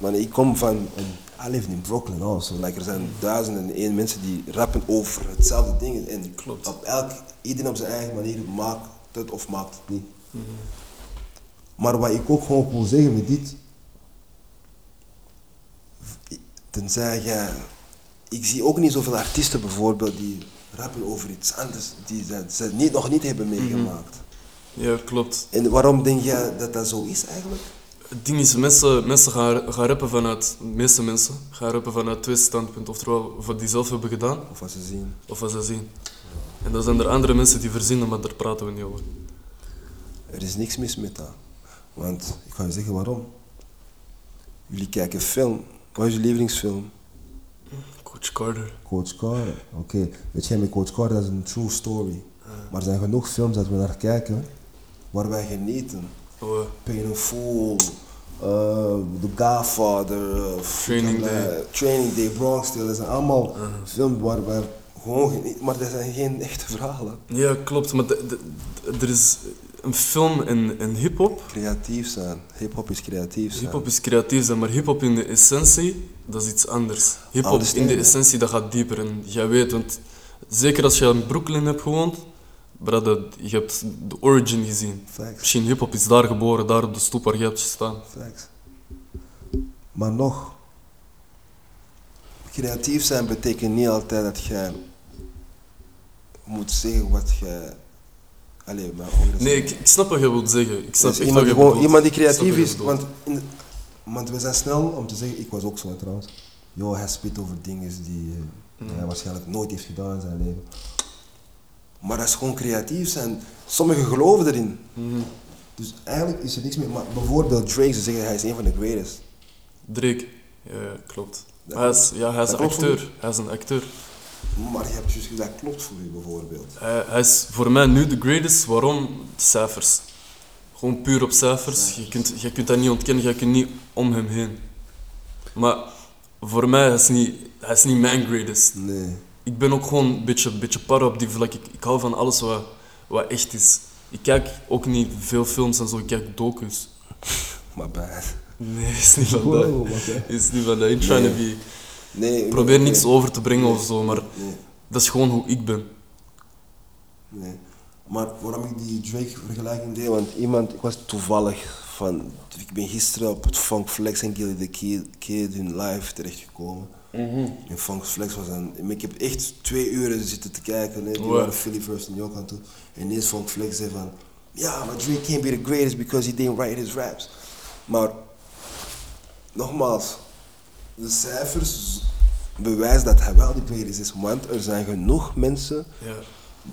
want ik kom van, een- I live in Brooklyn also. Like, er zijn duizenden en één mensen die rappen over hetzelfde ding. En Klopt. op elk, iedereen op zijn eigen manier maakt het of maakt het niet. Mhm. Maar wat ik ook gewoon wil zeggen met dit, tenzij jij, ik zie ook niet zoveel artiesten bijvoorbeeld die rappen over iets anders, die ze, ze niet, nog niet hebben meegemaakt. Ja, klopt. En waarom denk jij dat dat zo is eigenlijk? Het ding is, mensen, mensen gaan, gaan rappen vanuit, de meeste mensen gaan rappen vanuit twee standpunten. Oftewel, wat die zelf hebben gedaan, Of wat ze zien. of wat ze zien. En dan zijn er andere mensen die verzinnen, maar daar praten we niet over. Er is niks mis met dat. Want ik ga je zeggen waarom. Jullie kijken film. Wat is je lievelingsfilm? Coach Carter. Coach Carter. Oké, weet jij met Coach Carter, dat is een true story. Maar er zijn genoeg films dat we naar kijken waar wij genieten. Oh, Pain and Fool, uh, The Godfather, uh, Training uh, Day. Training Day, Bronx Tale. Dat zijn allemaal films waar wij Gewoon, geen- maar dat zijn geen echte verhalen. Ja, klopt, maar er is een film in, in hip-hop. Creatief zijn. Hip-hop is creatief zijn. Hip-hop is creatief, zijn, maar hip-hop in de essentie, dat is iets anders. Hip-hop in de essentie, dat gaat dieper. En jij weet, want zeker als je in Brooklyn hebt gewoond, brother, je hebt de origin gezien. Facts. Misschien hip-hop is daar geboren, daar op de stoep waar je hebt gestaan. Facts. Maar nog, creatief zijn betekent niet altijd dat je moet zeggen wat je. Allee, maar gewoon Nee, ik, ik snap wat je wilt zeggen. Ik snap Dus echt iemand, wat die je gewoon, iemand die creatief is, want, in, want we zijn snel om te zeggen, ik was ook zo trouwens. Yo, hij spit over dingen die eh, Mm. hij waarschijnlijk nooit heeft gedaan in zijn leven. Maar dat is gewoon creatief zijn. Sommigen geloven erin. Mhm. Dus eigenlijk is er niks meer. Maar bijvoorbeeld Drake, ze zeggen hij is een van de greatest. Drake, ja, klopt. Dat Hij is, ja, hij is dat een acteur. Hij is een acteur. Maar je hebt juist gezegd, klopt voor u bijvoorbeeld. Hij, hij is voor mij nu de greatest. Waarom? De cijfers. Gewoon puur op cijfers. Je kunt, je kunt dat niet ontkennen, je kunt niet om hem heen. Maar voor mij hij is niet hij is niet mijn greatest. Nee. Ik ben ook gewoon een beetje, beetje para op die vlak. Ik, ik hou van alles wat, wat echt is. Ik kijk ook niet veel films en zo, ik kijk docus. Maar bad. Nee, is niet van dat. Is niet van dat. Ik trying to be... Nee, Ik probeer nee. niks over te brengen of zo, maar dat is gewoon hoe ik ben. nee. Maar waarom ik die Drake vergelijking deed, want iemand, ik was toevallig van, ik ben gisteren op het Funk Flex en Gilly the Kid, Kid in live terechtgekomen. En Funk Flex was een, ik heb echt twee uren zitten te kijken, hè. die Wow. waren Philly First in York aan toe. En ineens Funk Flex zei van, ja, maar Drake can't be the greatest because he didn't write his raps. Maar, nogmaals, de cijfers bewijzen dat hij wel de greatest is, want er zijn genoeg mensen Ja.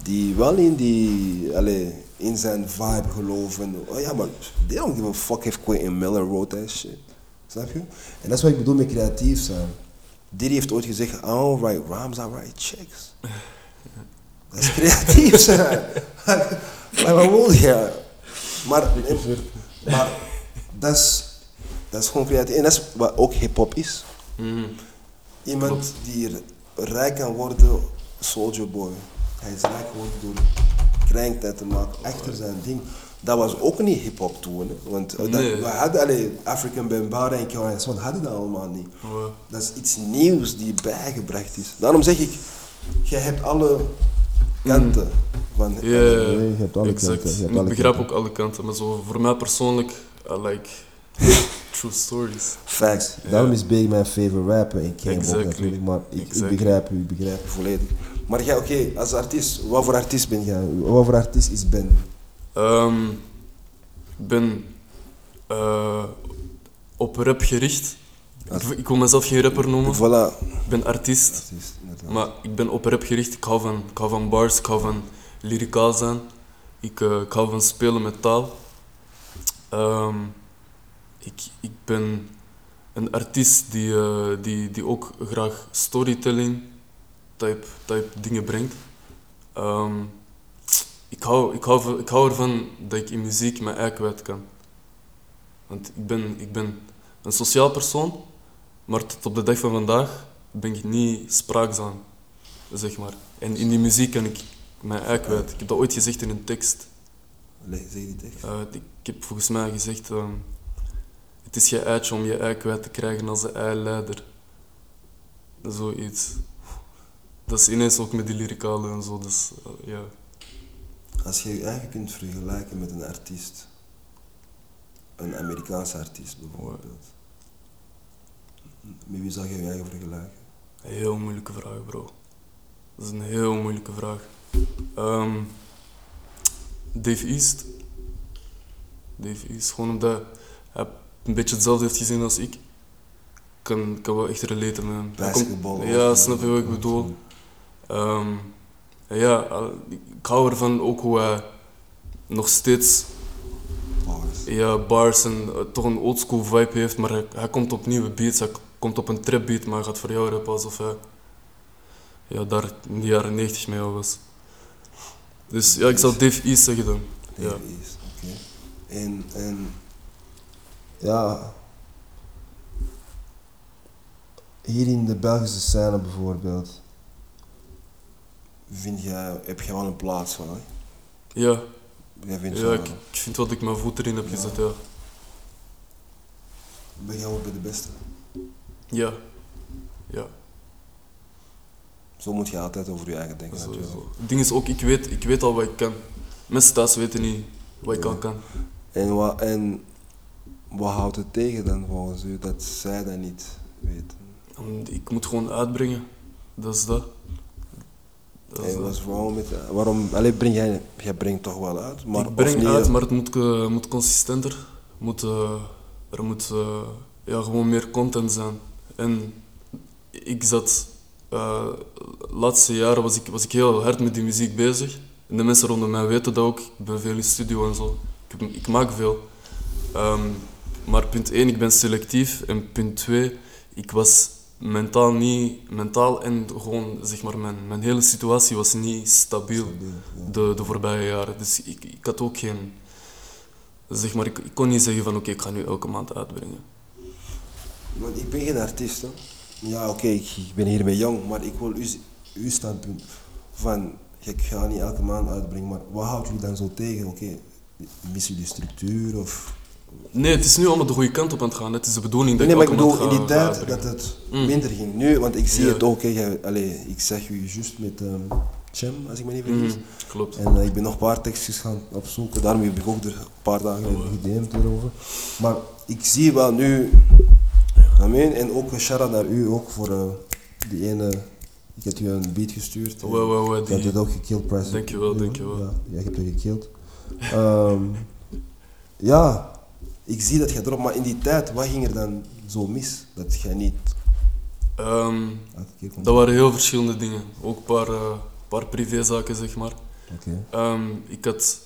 die wel in, die, allee, in zijn vibe geloven. Oh ja, maar they don't give a fuck if Quentin Miller wrote that shit. Snap je? En dat is wat ik bedoel met creatief zijn. Diddy heeft ooit gezegd, I don't write rhymes, I write checks. [LAUGHS] Dat is creatief zijn. maar wat wil je? Maar, maar dat, is, dat is gewoon creatief. En dat is wat ook hip-hop is. Mhm. Iemand Klopt. die rijk kan worden, Soldier Boy. Hij is rijk geworden door krijgtijd te maken achter zijn ding. Dat was ook niet hip-hop toen, hè. want eh, dat, we hadden alleen African Bambara en Karen Swan hadden dat allemaal niet. Wow. Dat is iets nieuws die bijgebracht is. Daarom zeg ik, je hebt alle kanten van. Mm. Ja, ja. Nee, je hebt alle exact. kanten. Je hebt ik begrijp kanten. ook alle kanten, maar zo voor mij persoonlijk, I like true stories. Facts. Daarom is Big mijn favorite rapper en ook Exactly. natuurlijk, maar ik, ik begrijp u, ik begrijp u volledig. Maar jij, oké, als artiest, wat voor artiest ben jij? Wat voor artiest is Ben? Ehm, ik ben eh, op rap gericht. Ik, ik wil mezelf geen rapper noemen. Voilà. Ik ben artiest. Maar ik ben op rap gericht. Ik hou van, ik hou van bars, ik hou van lyricaal zijn. Ik, eh, ik hou van spelen met taal. Ehm, ik, ik ben een artiest die, eh, die, die ook graag storytelling type, type dingen brengt. Ehm, ik, hou, ik, hou, ik hou ervan dat ik in muziek mijn ei kwijt kan. Want ik ben, ik ben een sociaal persoon, maar tot op de dag van vandaag ben ik niet spraakzaam, zeg maar. En in die muziek kan ik mijn ei kwijt. Ik heb dat ooit gezegd in een tekst. Leg- Zeg die tekst. Eh, ik heb volgens mij gezegd, ehm, het is je eitje om je ei kwijt te krijgen als de eileider. Zoiets. Dat is ineens ook met die lyricale en zo, dus eh, ja. Als je je eigen kunt vergelijken met een artiest, een Amerikaanse artiest bijvoorbeeld, met wie zou je je eigen vergelijken? Een heel moeilijke vraag, bro. Dat is een heel moeilijke vraag. Ehm, Dave East. Dave East, gewoon omdat een beetje hetzelfde heeft gezien als ik. Kan, kan wel echt relaten met hem. Hij komt- Basketbal. Ja, snap je wat ik bedoel? Ehm, ja, ik hou ervan ook hoe hij nog steeds Bars. ja, bars en eh, toch een oldschool vibe heeft, maar hij, hij komt op nieuwe beats, hij komt op een trap beat, maar hij gaat voor jou rappen alsof hij ja, daar in de jaren 90 mee was. Dus ja, ik zou Dave East zeggen dan. Ja. Dave East, oké. En, en, ja, hier in de Belgische scène bijvoorbeeld, vind jij, heb je wel een plaats van. Hè? Ja, Jij vindt ja ik, ik vind dat ik mijn voet erin heb gezet, ja. ben jij ook bij de beste. Ja. Ja, Zo moet je altijd over je eigen denken. Het ding is ook, ik weet, ik weet al wat ik kan. Mensen thuis weten niet wat ik al kan. En wat, en wat houdt het tegen dan volgens u dat zij dat niet weten? En Ik moet gewoon uitbrengen. Dat is dat. Dat is dat. is waarom, met, waarom allee, breng jij, jij brengt toch wel uit? Maar, ik breng niet, uit, maar het moet, eh, moet consistenter. Moet, eh, er moet eh, ja, gewoon meer content zijn. En ik zat... eh, laatste jaren was ik, was ik heel hard met die muziek bezig. En de mensen rondom mij weten dat ook. Ik ben veel in studio en zo. Ik, ik maak veel. Ehm, maar punt 1, ik ben selectief. En punt 2, ik was mentaal niet... Mentaal en gewoon, zeg maar, mijn, mijn hele situatie was niet stabiel Ja. de, de voorbije jaren. Dus ik, ik had ook geen... Zeg maar, ik, ik kon niet zeggen van oké, ik ga nu elke maand uitbrengen. Want ik ben geen artiest. Hè. Ja, oké, ik, ik ben hiermee jong, maar ik wil uw, uw standpunt van, ik ga niet elke maand uitbrengen, maar wat houdt jullie dan zo tegen? Oké, missen jullie structuur of... Nee, het is nu allemaal de goede kant op aan het gaan. Het is de bedoeling dat Nee, maar ik ik elke bedoel, maand in die tijd dat het Mm. minder ging. Nu, want ik zie Ja. het ook, hè, jij- allee, ik zeg u juist met ehm Chem, als ik me niet vergis. Mhm, klopt. En eh, ik ben nog een paar tekstjes gaan opzoeken, daarom heb ik ook er een paar dagen geleden gedm'd erover. Maar ik zie wel nu, amen, en ook een shout naar u ook voor eh, die ene, ik heb u een beat gestuurd. Wow, wow, wow, Je hebt het ook gekillt, Price. Dankjewel, dankjewel. Ja, ja, je hebt het gekillt. Ehm, ja, ik zie dat je erop, maar in die tijd, wat ging er dan zo mis? Dat jij niet Ehm, dat waren heel verschillende dingen. Ook een paar, eh, paar privézaken, zeg maar. Oké. Ehm, ik had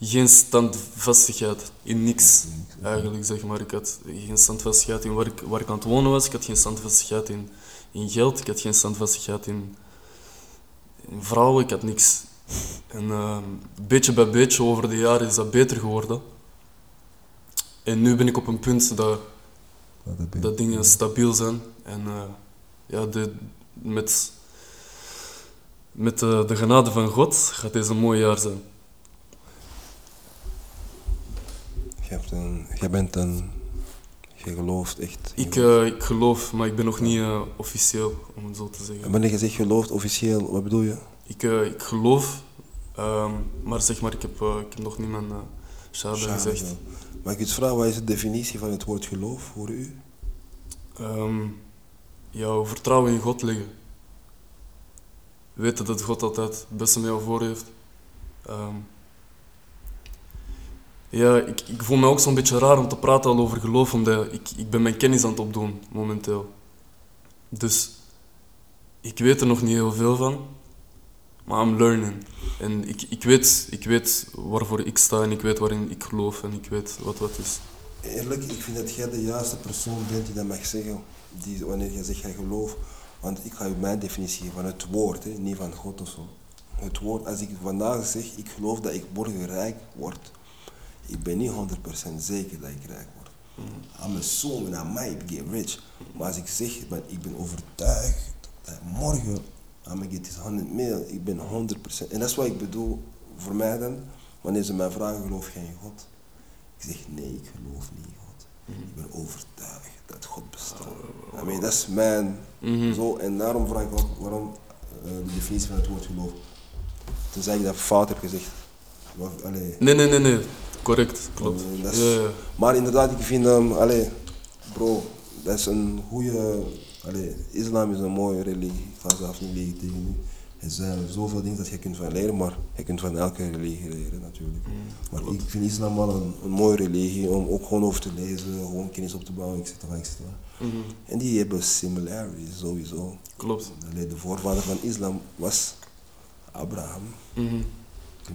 geen standvastigheid in niks, eigenlijk, zeg maar. Ik had geen standvastigheid in waar ik, waar ik aan het wonen was. Ik had geen standvastigheid in, in geld. Ik had geen standvastigheid in, in vrouwen. Ik had niks. En ehm, beetje bij beetje over de jaren is dat beter geworden. En nu ben ik op een punt dat, dat dat dingen stabiel zijn. En eh, ja, de, met, met de, de genade van God gaat deze een mooi jaar zijn. Je hebt een, jij bent een, je gelooft echt. Ik, eh, ik geloof, maar ik ben nog niet eh, officieel, om het zo te En zeggen. wanneer je zegt gelooft, officieel, wat bedoel je? Ik, eh, ik geloof, ehm, maar zeg maar, ik heb, eh, ik heb nog niet mijn shahada gezegd. Mag ik iets vragen, wat is de definitie van het woord geloof voor u? Ehm, jouw vertrouwen in God leggen. Weten dat God altijd het beste met jou voor heeft. Ehm, ja, ik, ik voel me ook zo'n beetje raar om te praten al over geloof, omdat ik, ik ben mijn kennis aan het opdoen momenteel. Dus ik weet er nog niet heel veel van, maar I'm learning. En ik, ik, weet, ik weet waarvoor ik sta en ik weet waarin ik geloof en ik weet wat wat is. Eerlijk, ik vind dat jij de juiste persoon bent die dat mag zeggen, die, wanneer je zegt jij geloof. Want ik ga je mijn definitie geven van het woord, hè, niet van God of zo. Het woord, als ik vandaag zeg, ik geloof dat ik morgen rijk word, ik ben niet 100% zeker dat ik rijk word. I'm assuming I might get rich. Maar als ik zeg, ik ben overtuigd dat morgen I'm get this 100 mil, ik ben 100%. En dat is wat ik bedoel voor mij dan, wanneer ze mij vragen, geloof jij in God? Ik zeg, nee, ik geloof niet in God. Ik ben overtuigd dat God bestaat. I mean, dat is mijn Mhm. zo. En daarom vraag ik ook waarom eh, de definitie van het woord geloof. Toen zei ik dat fout heb gezegd. Maar, allee, Nee, nee, nee, nee. Correct, klopt. Dat is- Ja, ja. maar inderdaad, ik vind allee, bro, dat is een goede, allee, islam is een mooie religie. Ik ga zelf niet liegen tegen u. Er zijn zoveel dingen dat je kunt van leren, maar je kunt van elke religie leren natuurlijk. Maar ik vind islam wel een, een mooie religie om ook gewoon over te lezen, gewoon kennis op te bouwen, etc. etc. Mhm. En die hebben similarities sowieso. Klopt. De voorvader van islam was Abraham. Mhm.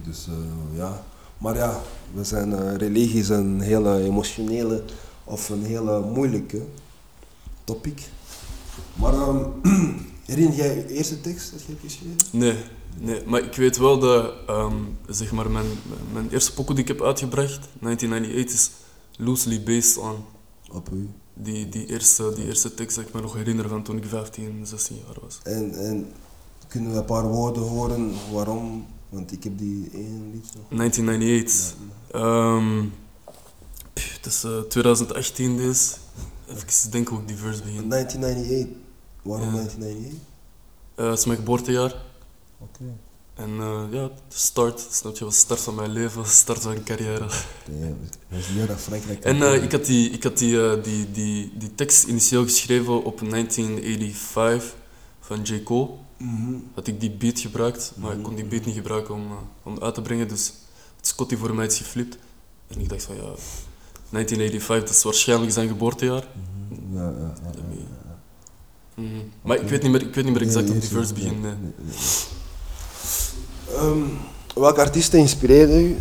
Dus eh, ja, maar ja, we zijn, eh, religie is een hele emotionele of een hele moeilijke topic. Maar [CLEARS THROAT] herinner jij je eerste tekst dat je hebt geschreven? Nee, nee, maar ik weet wel dat ehm, zeg maar mijn, mijn eerste pokoe die ik heb uitgebracht, 1998, is loosely based on Op u. die, die, eerste, die eerste tekst dat ik me nog herinner van toen ik 15, 16 jaar was. En, en Kunnen we een paar woorden horen waarom? Want ik heb die één lied nog. 1998. Ehm pff, het is eh, 2018 deze. Even denken hoe ik die verse begin. 1998. Waarom Ja. 1998? Eh, het is mijn geboortejaar. Oké. En eh, ja, de start, snap je, was de start van mijn leven, start van mijn carrière. Damn, dat is Frankrijk. En eh, ik had, die, ik had die, die, die, die tekst initieel geschreven op 1985 van J. Cole. Mhm. Had ik die beat gebruikt, maar ik kon die beat niet gebruiken om, om uit te brengen. Dus het Scotty voor mij iets geflipt. En ik dacht van ja, 1985, dat is waarschijnlijk zijn geboortejaar. Ja, ja, ja. Mhm. Maar ik weet, niet meer, ik weet niet meer exact hoe die verse begint. nee. Ehm, welke artiesten inspireerden u?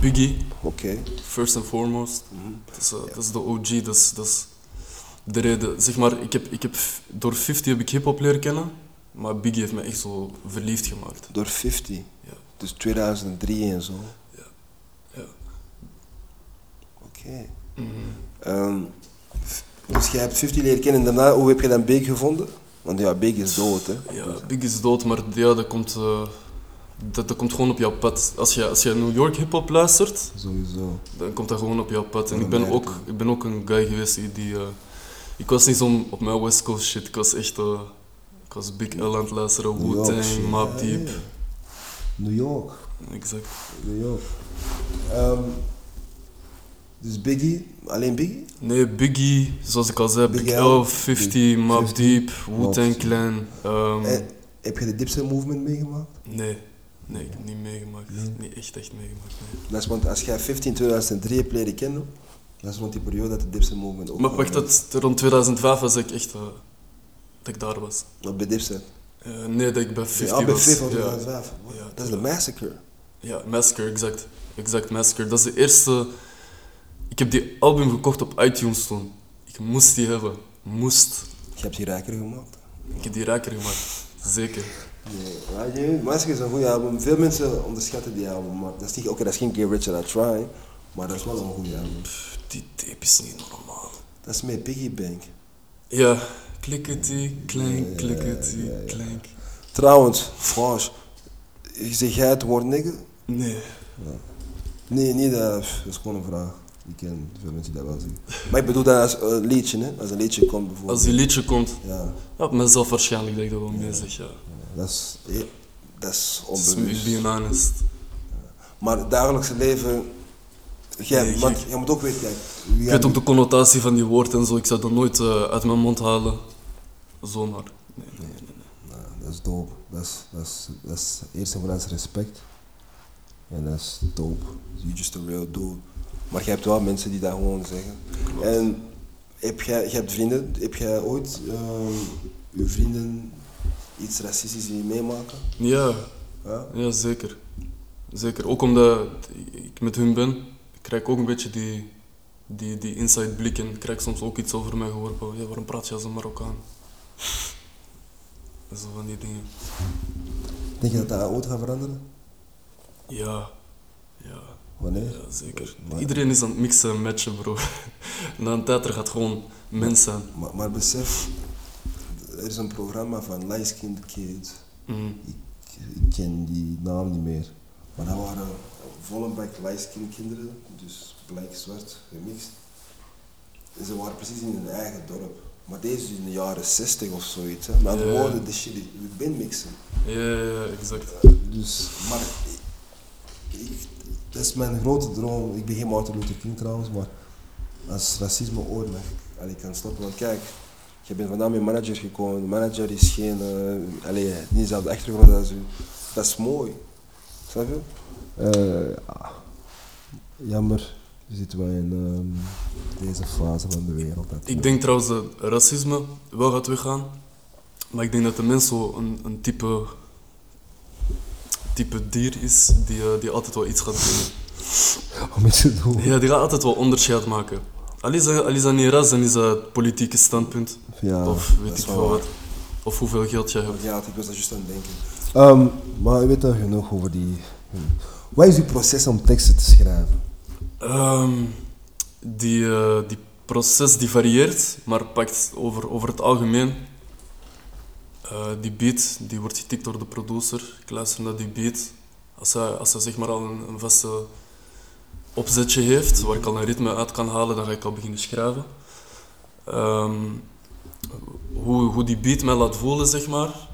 Biggie, Oké. first and foremost. Mhm. Dat is, eh, dat is de OG, dat is, dat is de reden. Zeg maar, ik heb, ik heb, door 50 heb ik hip-hop leren kennen, maar Biggie heeft me echt zo verliefd gemaakt. Door 50. Ja. Dus 2003 en zo. Ja. Ja. Oké. Mhm. Ehm, dus jij hebt 50 leren kennen en daarna, hoe heb je dan Big gevonden? Want ja, Big is dood, hè? Ja, Biggie is dood, maar ja, dat komt, eh, dat, dat komt gewoon op jouw pad. Als je, als je New York hip-hop luistert, Sowieso. dan komt dat gewoon op jouw pad. En ik ben, ook, ik ben ook een guy geweest die. die eh, ik was niet zo op mijn West Coast shit, ik was echt. eh, ik was Big L aan het luisteren, Wu-Tang. Mobb Ja, Deep. New York. Exact. New York. Ehm, dus Biggie, alleen Biggie? Nee, Biggie, zoals ik al zei, Big Big L, L, 50, Mobb 50, Deep, Wu-Tang. Clan. ehm, Eh, heb je de Dipset Movement meegemaakt? nee, nee, ik heb niet meegemaakt. Niet echt, echt meegemaakt. Nee. Dat is want als jij 15 2003 hebt leren kennen, dat is rond die periode dat de Dipset Movement ook Maar wacht, dat, rond 2005 was ik echt. eh, dat ik daar was. Op bij Dipset. Eh, nee, dat ik bij 50 Ja, bij was. 50 van ja. 2005. Ja, Dat is de Massacre. Ja, Massacre, exact. Exact, Massacre. Dat is de eerste... Ik heb die album gekocht op iTunes toen. Ik moest die hebben. Moest. Je hebt die rijker gemaakt. Ik heb die rijker gemaakt. Zeker. Nee, Massacre is een goede album. Veel mensen onderschatten die album, maar dat is niet, oké, dat is geen Get Rich or Die Trying, maar dat is wel een goede album. Pff, Die tape is niet normaal. Dat is met Piggy Bank. Ja. Klikkety, klank, klikkety, ja, ja. klank. Trouwens, Frans, zeg jij het woord nigger? Nee. Nee, niet dat, dat is gewoon een vraag. Ik ken veel mensen die dat wel zeggen. Maar ik bedoel dat als een liedje, hè? als een liedje komt bijvoorbeeld. Als die liedje komt... Ja, Ja, mezelf waarschijnlijk dat ik dat wel mee zeg, ja. dat is, eh, dat is onbewust. honest. Maar het dagelijkse leven, jij, Nee, want moet ook weten, kijk. Ik weet ook de connotatie van die woord en zo. Ik zou dat nooit eh, uit mijn mond halen. Zomaar. Nee, nee, nee. nee. Nou, dat is dope. Dat is, dat is, dat is eerst en vooral respect. En dat is dope. You just a real dude. Maar je hebt wel mensen die dat gewoon zeggen. En heb jij, je hebt vrienden, heb jij ooit ehm je vrienden iets racistisch zien meemaken? Ja, Ja? ja, zeker. Zeker. Ook omdat ik met hun ben, krijg ik ook een beetje die, die, die inside blik en krijg ik soms ook iets over mij geworpen. Ja, waarom praat je als een Marokkaan? Zo van die dingen. Denk je dat dat ooit gaat veranderen? Ja, Wanneer? ja zeker. Maar- Iedereen is aan het mixen en matchen, bro. [LAUGHS] Na een tijd er gaat gewoon mens zijn. Maar, maar besef, er is een programma van Light Skinned Kids. Mhm. Ik, ik ken die naam niet meer. Maar dat waren volle bak light kinderen, dus blijk-zwart gemixt. En ze waren precies in hun eigen dorp. Maar deze is in de jaren 60 of zoiets. Hè. Met andere Ja. woorden, de shit, we mixen. Ja, ja, exact. Dus, maar ik, ik- dat is mijn grote droom. Ik ben geen Martin Luther King trouwens, maar als racisme ooit mag, allee, kan stoppen. Want kijk, je bent vandaan met manager gekomen. De manager is geen, eh allee, niet dezelfde achtergrond als u. Dat is mooi. Snap je? Eh, ah, jammer, zitten wij in ehm, deze fase van de wereld. Dat Ik denk trouwens dat racisme wel gaat weggaan. Maar ik denk dat de mens zo een, een type, type dier is die, eh, die altijd wel iets gaat doen. Om iets te doen. Ja, die gaat altijd wel onderscheid maken. Al is dat, al is dat niet ras, dan is dat het politieke standpunt. Ja, of weet ik wel veel wat. Of hoeveel geld jij hebt. Ja, ik was daar juist aan het denken. Ehm, maar u weet al genoeg over die... Wat is uw proces om teksten te schrijven? Ehm, die, eh, die proces die varieert, maar pakt over, over het algemeen. Eh, die beat die wordt getikt door de producer. Ik luister naar die beat. Als hij, als hij zeg maar al een, vaste opzetje heeft, waar ik al een ritme uit kan halen, dan ga ik al beginnen schrijven. Ehm, hoe, hoe die beat mij laat voelen, zeg maar,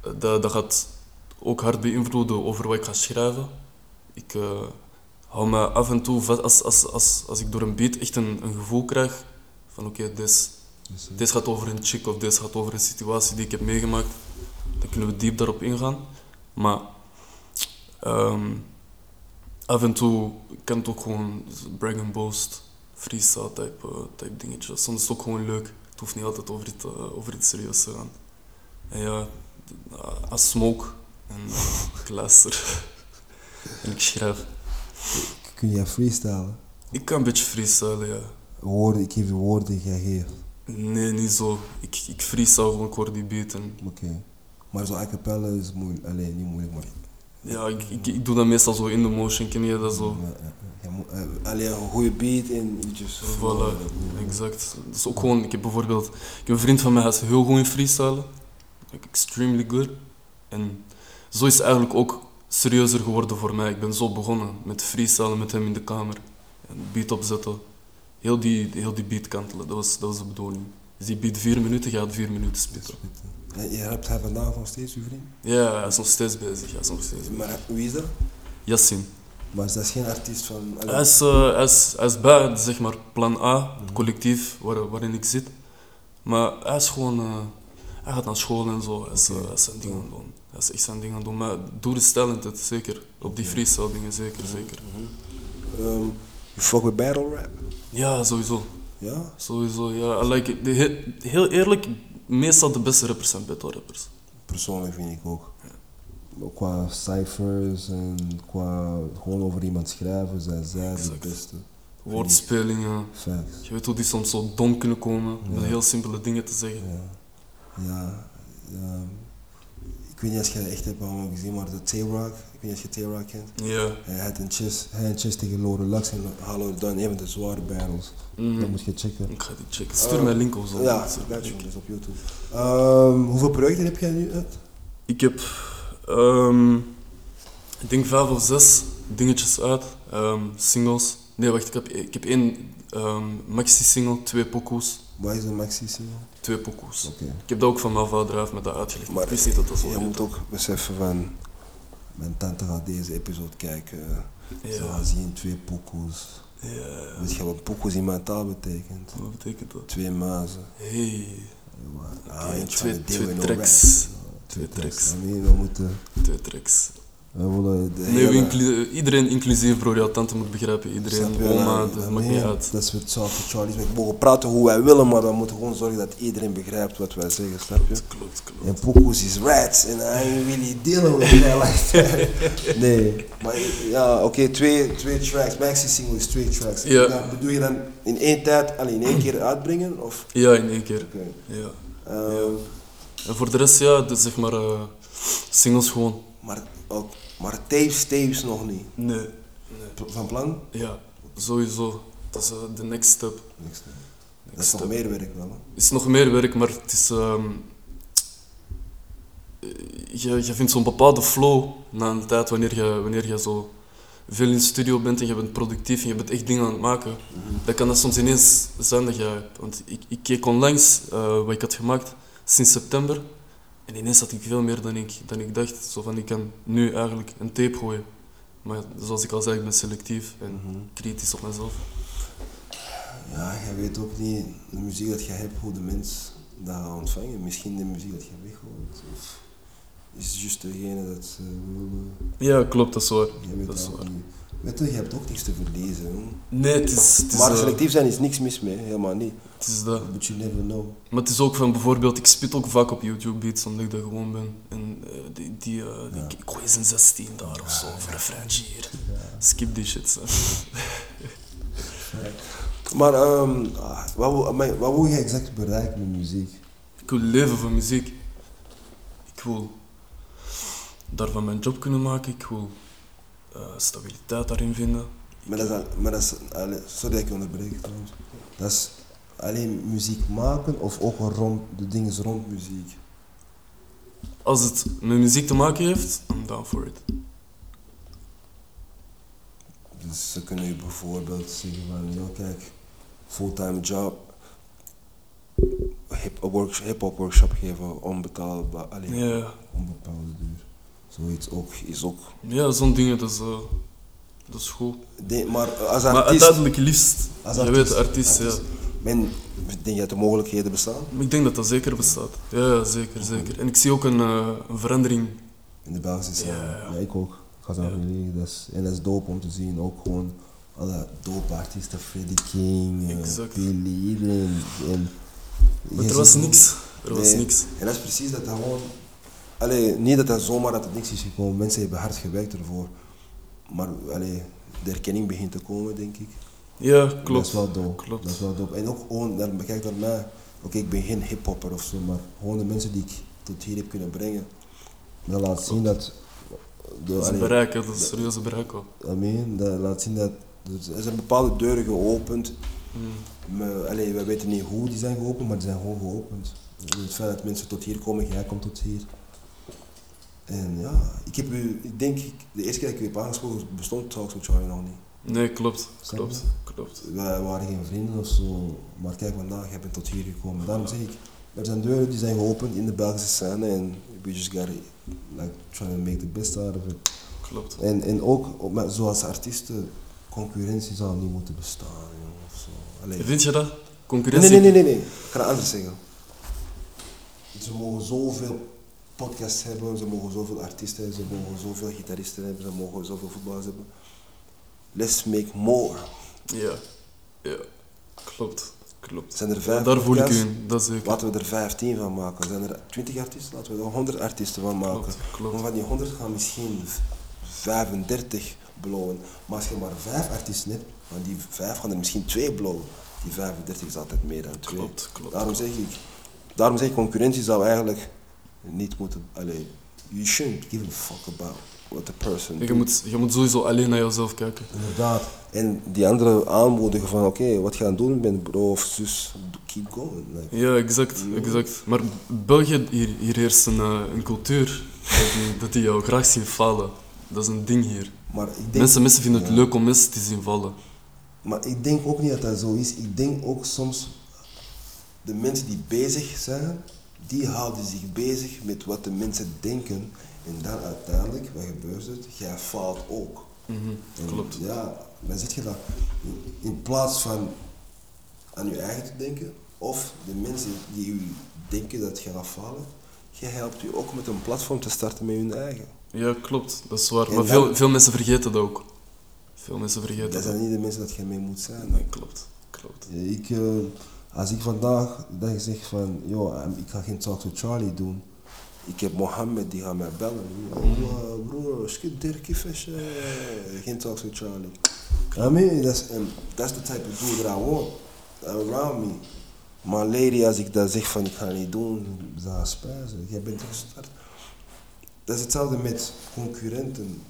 eh, dat, dat gaat ook hard beïnvloeden over wat ik ga schrijven. Ik eh, hou me af en toe vast, als, als, als, als ik door een beat echt een, een gevoel krijg van oké, dit Dus, eh, dit gaat over een chick of dit gaat over een situatie die ik heb meegemaakt, dan kunnen we diep daarop ingaan. Maar ehm, af en toe kan het ook gewoon brag and boast, freestyle type, eh, type dingetje. Soms is het ook gewoon leuk. Het hoeft niet altijd over iets, eh, over iets serieus te gaan. En ja, als smoke en [LAUGHS] ik luister [LAUGHS] en ik schrijf. kun je freestylen? Ik kan een beetje freestylen, ja. Woorden, ik geef je woorden, jij geeft. Nee, niet zo. Ik, ik freestyle gewoon, ik hoor die beat en Oké. Maar zo a cappella is moeilijk. Alleen niet moeilijk, maar. Ja, ik, ik, ik doe dat meestal zo in de motion, ken je dat zo? Ja, ja, ja. Je moet, eh, alleen een goede beat en just Voilà, exact. Dat is ook gewoon, ik heb bijvoorbeeld, ik heb een vriend van mij, hij is heel goed in freestylen. Like, extremely good. En zo is het eigenlijk ook serieuzer geworden voor mij. Ik ben zo begonnen met freestylen met hem in de kamer. En beat opzetten. Heel die, heel die beat kantelen, dat was, dat was de bedoeling. Dus die beat vier minuten, gaat vier minuten spitten. En je hebt hij vandaag nog steeds, uw vriend? Ja, hij is nog steeds bezig. Hij is nog steeds. Maar wie is dat? Yassin. Maar dat is geen artiest van. allee, Hij is, eh, hij, is, hij is bij zeg maar, plan A, het collectief waar, waarin ik zit. Maar hij is gewoon. eh, hij gaat naar school en zo. Hij is, eh, hij is zijn ding aan het doen. Hij is echt zijn ding aan het doen. Maar doe is talented, zeker. Op die freestyle dingen, zeker, zeker. ehm, you fuck with battle rap? Ja, sowieso. Ja? Sowieso, ja. I like it. De- he- heel eerlijk, meestal de beste rappers zijn battle rappers. Persoonlijk vind ik ook. Ook Qua cijfers en qua gewoon over iemand schrijven, zijn zij de beste. Woordspelingen. Facts. Je weet hoe die soms zo dom kunnen komen met Ja. heel simpele dingen te zeggen. Ja. Ja. ja. Ik weet niet of je het echt hebt allemaal gezien, maar de Tay-Rock, of je Tay-Rock kent. Ja. Hij had een chess, hij chess tegen Lore Lux en hadden dan een van de zware battles. Mhm. Dat moet je checken. Ik ga die checken. Stuur mij een link of zo. Ja, dat is op YouTube. Ehm, hoeveel projecten heb jij nu uit? Ik heb, ehm, ik denk vijf of zes dingetjes uit. Ehm, singles. Nee, wacht, ik heb, ik heb één maxi-single, twee pokoes. Wat is een maxi single? Twee pokoes. Ik heb dat ook van mijn vader heeft me dat uitgelegd. Maar ik wist niet dat dat zo Je moet ook beseffen van, mijn tante gaat deze episode kijken. Ze Ja. gaat zien twee pokoes. ja. Weet je wat pokoes in mijn taal betekent? Wat betekent dat? Twee mazen. Hey, Ah, Oké, eentje twee- twee tracks. Twee Twee tracks. tracks. I mean, we moeten... twee tracks. De Nee, hele- we inclu- iedereen inclusief, bro. Ja, tante moet begrijpen. Iedereen, oma, dat maakt niet uit. Dat is hetzelfde, Charlie. We mogen praten hoe wij willen, maar we moeten gewoon zorgen dat iedereen begrijpt wat wij zeggen, snap je? Klopt, klopt. En pokoes is rats en I ain't really dealing with like that. [LAUGHS] Nee, maar ja, oké, twee, twee tracks. Maxi single is twee tracks. Ja. Bedoel je dan in één tijd, alleen in één keer uitbrengen? Of? Ja, in één keer. Oké. Ja. Ehm, En voor de rest, ja, dus zeg maar eh, singles gewoon. maar, ook, maar tapes, tapes nog niet. Nee. Van plan? Ja, sowieso. Dat is eh, de next step. Niks. Dat Next is nog step. meer werk wel. hè? Het is nog meer werk, maar het is. ehm, eh, je, je vindt zo'n bepaalde flow na een tijd wanneer je, wanneer je zo veel in de studio bent en je bent productief en je bent echt dingen aan het maken. Dan kan dat soms ineens zijn dat je. Want ik, ik keek onlangs eh, wat ik had gemaakt sinds september en ineens had ik veel meer dan ik, dan ik dacht. Zo van ik kan nu eigenlijk een tape gooien. Maar zoals ik al zei, ik ben selectief en Mhm. kritisch op mezelf. Ja, je weet ook niet de muziek dat je hebt, hoe de mens dat gaat ontvangen. Misschien de muziek dat je weggooit. Of is het juist degene dat ze willen. Ja, klopt, dat is waar. Je weet Dat is waar. niet. Weet je, je hebt ook niks te verliezen. Nee, het is, het is, maar eh, selectief zijn is niks mis mee, helemaal niet. het is dat. But you never know. Maar het is ook van bijvoorbeeld, ik spit ook vaak op YouTube beats omdat ik dat gewoon ben. En eh, die, die, eh, die, ik gooi eens een 16 daar of zo, voor een refreintje hier. Skip die shit, zo. [LAUGHS] Maar ehm, ah, wat, wil- maar wat wil je exact bereiken met muziek? Ik wil leven van muziek. Ik wil daarvan mijn job kunnen maken. Ik wil eh, stabiliteit daarin vinden. Maar dat is, maar dat is allee, sorry dat ik je onderbreek trouwens. Dat is alleen muziek maken of ook rond, de dingen rond muziek? Als het met muziek te maken heeft, I'm down for it. Dus ze kunnen je bijvoorbeeld zeggen van, ja kijk, fulltime job, hip-hop work, hip-hop workshop geven, onbetaalbaar, alleen Ja, onbepaalde duur. Zoiets ook, is ook. ja zo'n dingen, dat is, eh, dat is goed. Maar als Maar artiest, uiteindelijk liefst, als je weet, artiest, ja. Men, denk je dat de mogelijkheden bestaan Maar Ik denk dat dat zeker bestaat. Ja, ja, zeker, zeker. En ik zie ook een, eh, een verandering. in de Belgische scène? Ja. Ja, ik ook. Ik ga zeggen, nee, dat is, en dat is dope om te zien. Ook gewoon alle dope artiesten, Freddie King, eh, Exact. Billy, iedereen. En, Maar er was niks. Er was niks. En dat is precies dat dat gewoon... Allee, niet dat dat zomaar uit het niks is gekomen. Mensen hebben hard gewerkt ervoor. Maar allee, de erkenning begint te komen, denk ik. Ja, Dat klopt. is wel dope. Klopt. Dat is wel dope. En ook gewoon, kijk naar mij. Oké, ik ben geen hiphopper of zo, maar gewoon de mensen die ik tot hier heb kunnen brengen. Dat laat zien dat... De, Dat is een allee, bereik, hè. dat is een serieuze bereik ook. Mean, dat laat zien dat... Er zijn bepaalde deuren geopend. Mm. Maar, allee, we weten niet hoe die zijn geopend, maar die zijn gewoon geopend. Het feit dat mensen tot hier komen, jij komt tot hier. En ja, ik heb u, ik denk, ik- de eerste keer dat ik u heb aangesproken, bestond Talks with Charlie nog niet. Nee, klopt. Klopt. Klopt. Wij waren geen vrienden of zo, maar kijk vandaag, jij bent tot hier gekomen. Daarom zeg ik, er zijn deuren die zijn geopend in de Belgische scène en we just gotta like, try to make the best out of it. Klopt. En, en ook, op- zoals artiesten, concurrentie zou niet moeten bestaan. of zo. Allee. Vind je dat? Nee, Concurrentie? nee, nee, nee, nee. Ik ga het anders zeggen. Ze mogen zoveel podcasts hebben, ze mogen zoveel artiesten hebben, ze mogen zoveel gitaristen hebben, ze mogen zoveel voetballers hebben. Let's make more. Ja. Ja. Klopt. Klopt. Zijn er vijf Daar voel ik in, dat zeker. Laten we er 15 van maken. Zijn er 20 artiesten? Laten we er 100 artiesten van maken. Klopt. Maar Klopt. van die 100 gaan misschien 35 blowen. Maar als je maar 5 artiesten hebt, van die 5 gaan er misschien 2 blowen. Die 35 is altijd meer dan 2. Klopt. Klopt. Daarom zeg ik, daarom zeg ik, concurrentie zou eigenlijk niet moeten, allee, you shouldn't give a fuck about what the person Je doet. moet, je moet sowieso alleen naar jezelf kijken. Inderdaad. En die andere aanmoedigen van, oké, wat ga je aan doen met bro of zus, keep going. Like, Ja, exact, exact. Maar België, hier, hier heerst een, eh, een cultuur dat die, dat die jou graag zien falen. Dat is een ding hier. maar ik denk, Mensen, mensen vinden het Ja. leuk om mensen te zien vallen. Maar ik denk ook niet dat dat zo is. Ik denk ook soms, de mensen die bezig zijn, die houden zich bezig met wat de mensen denken. En dan uiteindelijk, wat gebeurt het? Jij faalt ook. En Klopt. Ja, dan zit je dat. In- plaats van aan je eigen te denken, of de mensen die u denken dat je gaat falen, je helpt u ook met een platform te starten met hun eigen. Ja, klopt. Dat is waar. En Maar dan- veel, veel mensen vergeten dat ook. Veel mensen vergeten Dat dat. zijn niet de mensen dat je mee moet zijn. Nee, klopt. Klopt. Ik, eh, als ik vandaag dat zeg van, joh, ik ga geen Talk to Charlie doen. Ik heb Mohammed die gaat mij bellen. Oh, broer, skip Dirk Kiefes, eh, geen Talk to Charlie. I mean, that's, that's the type of dude that I want around me. Maar lady, als ik dat zeg van ik ga niet doen, gaan spijzen. Jij bent gestart. Dat is hetzelfde met concurrenten.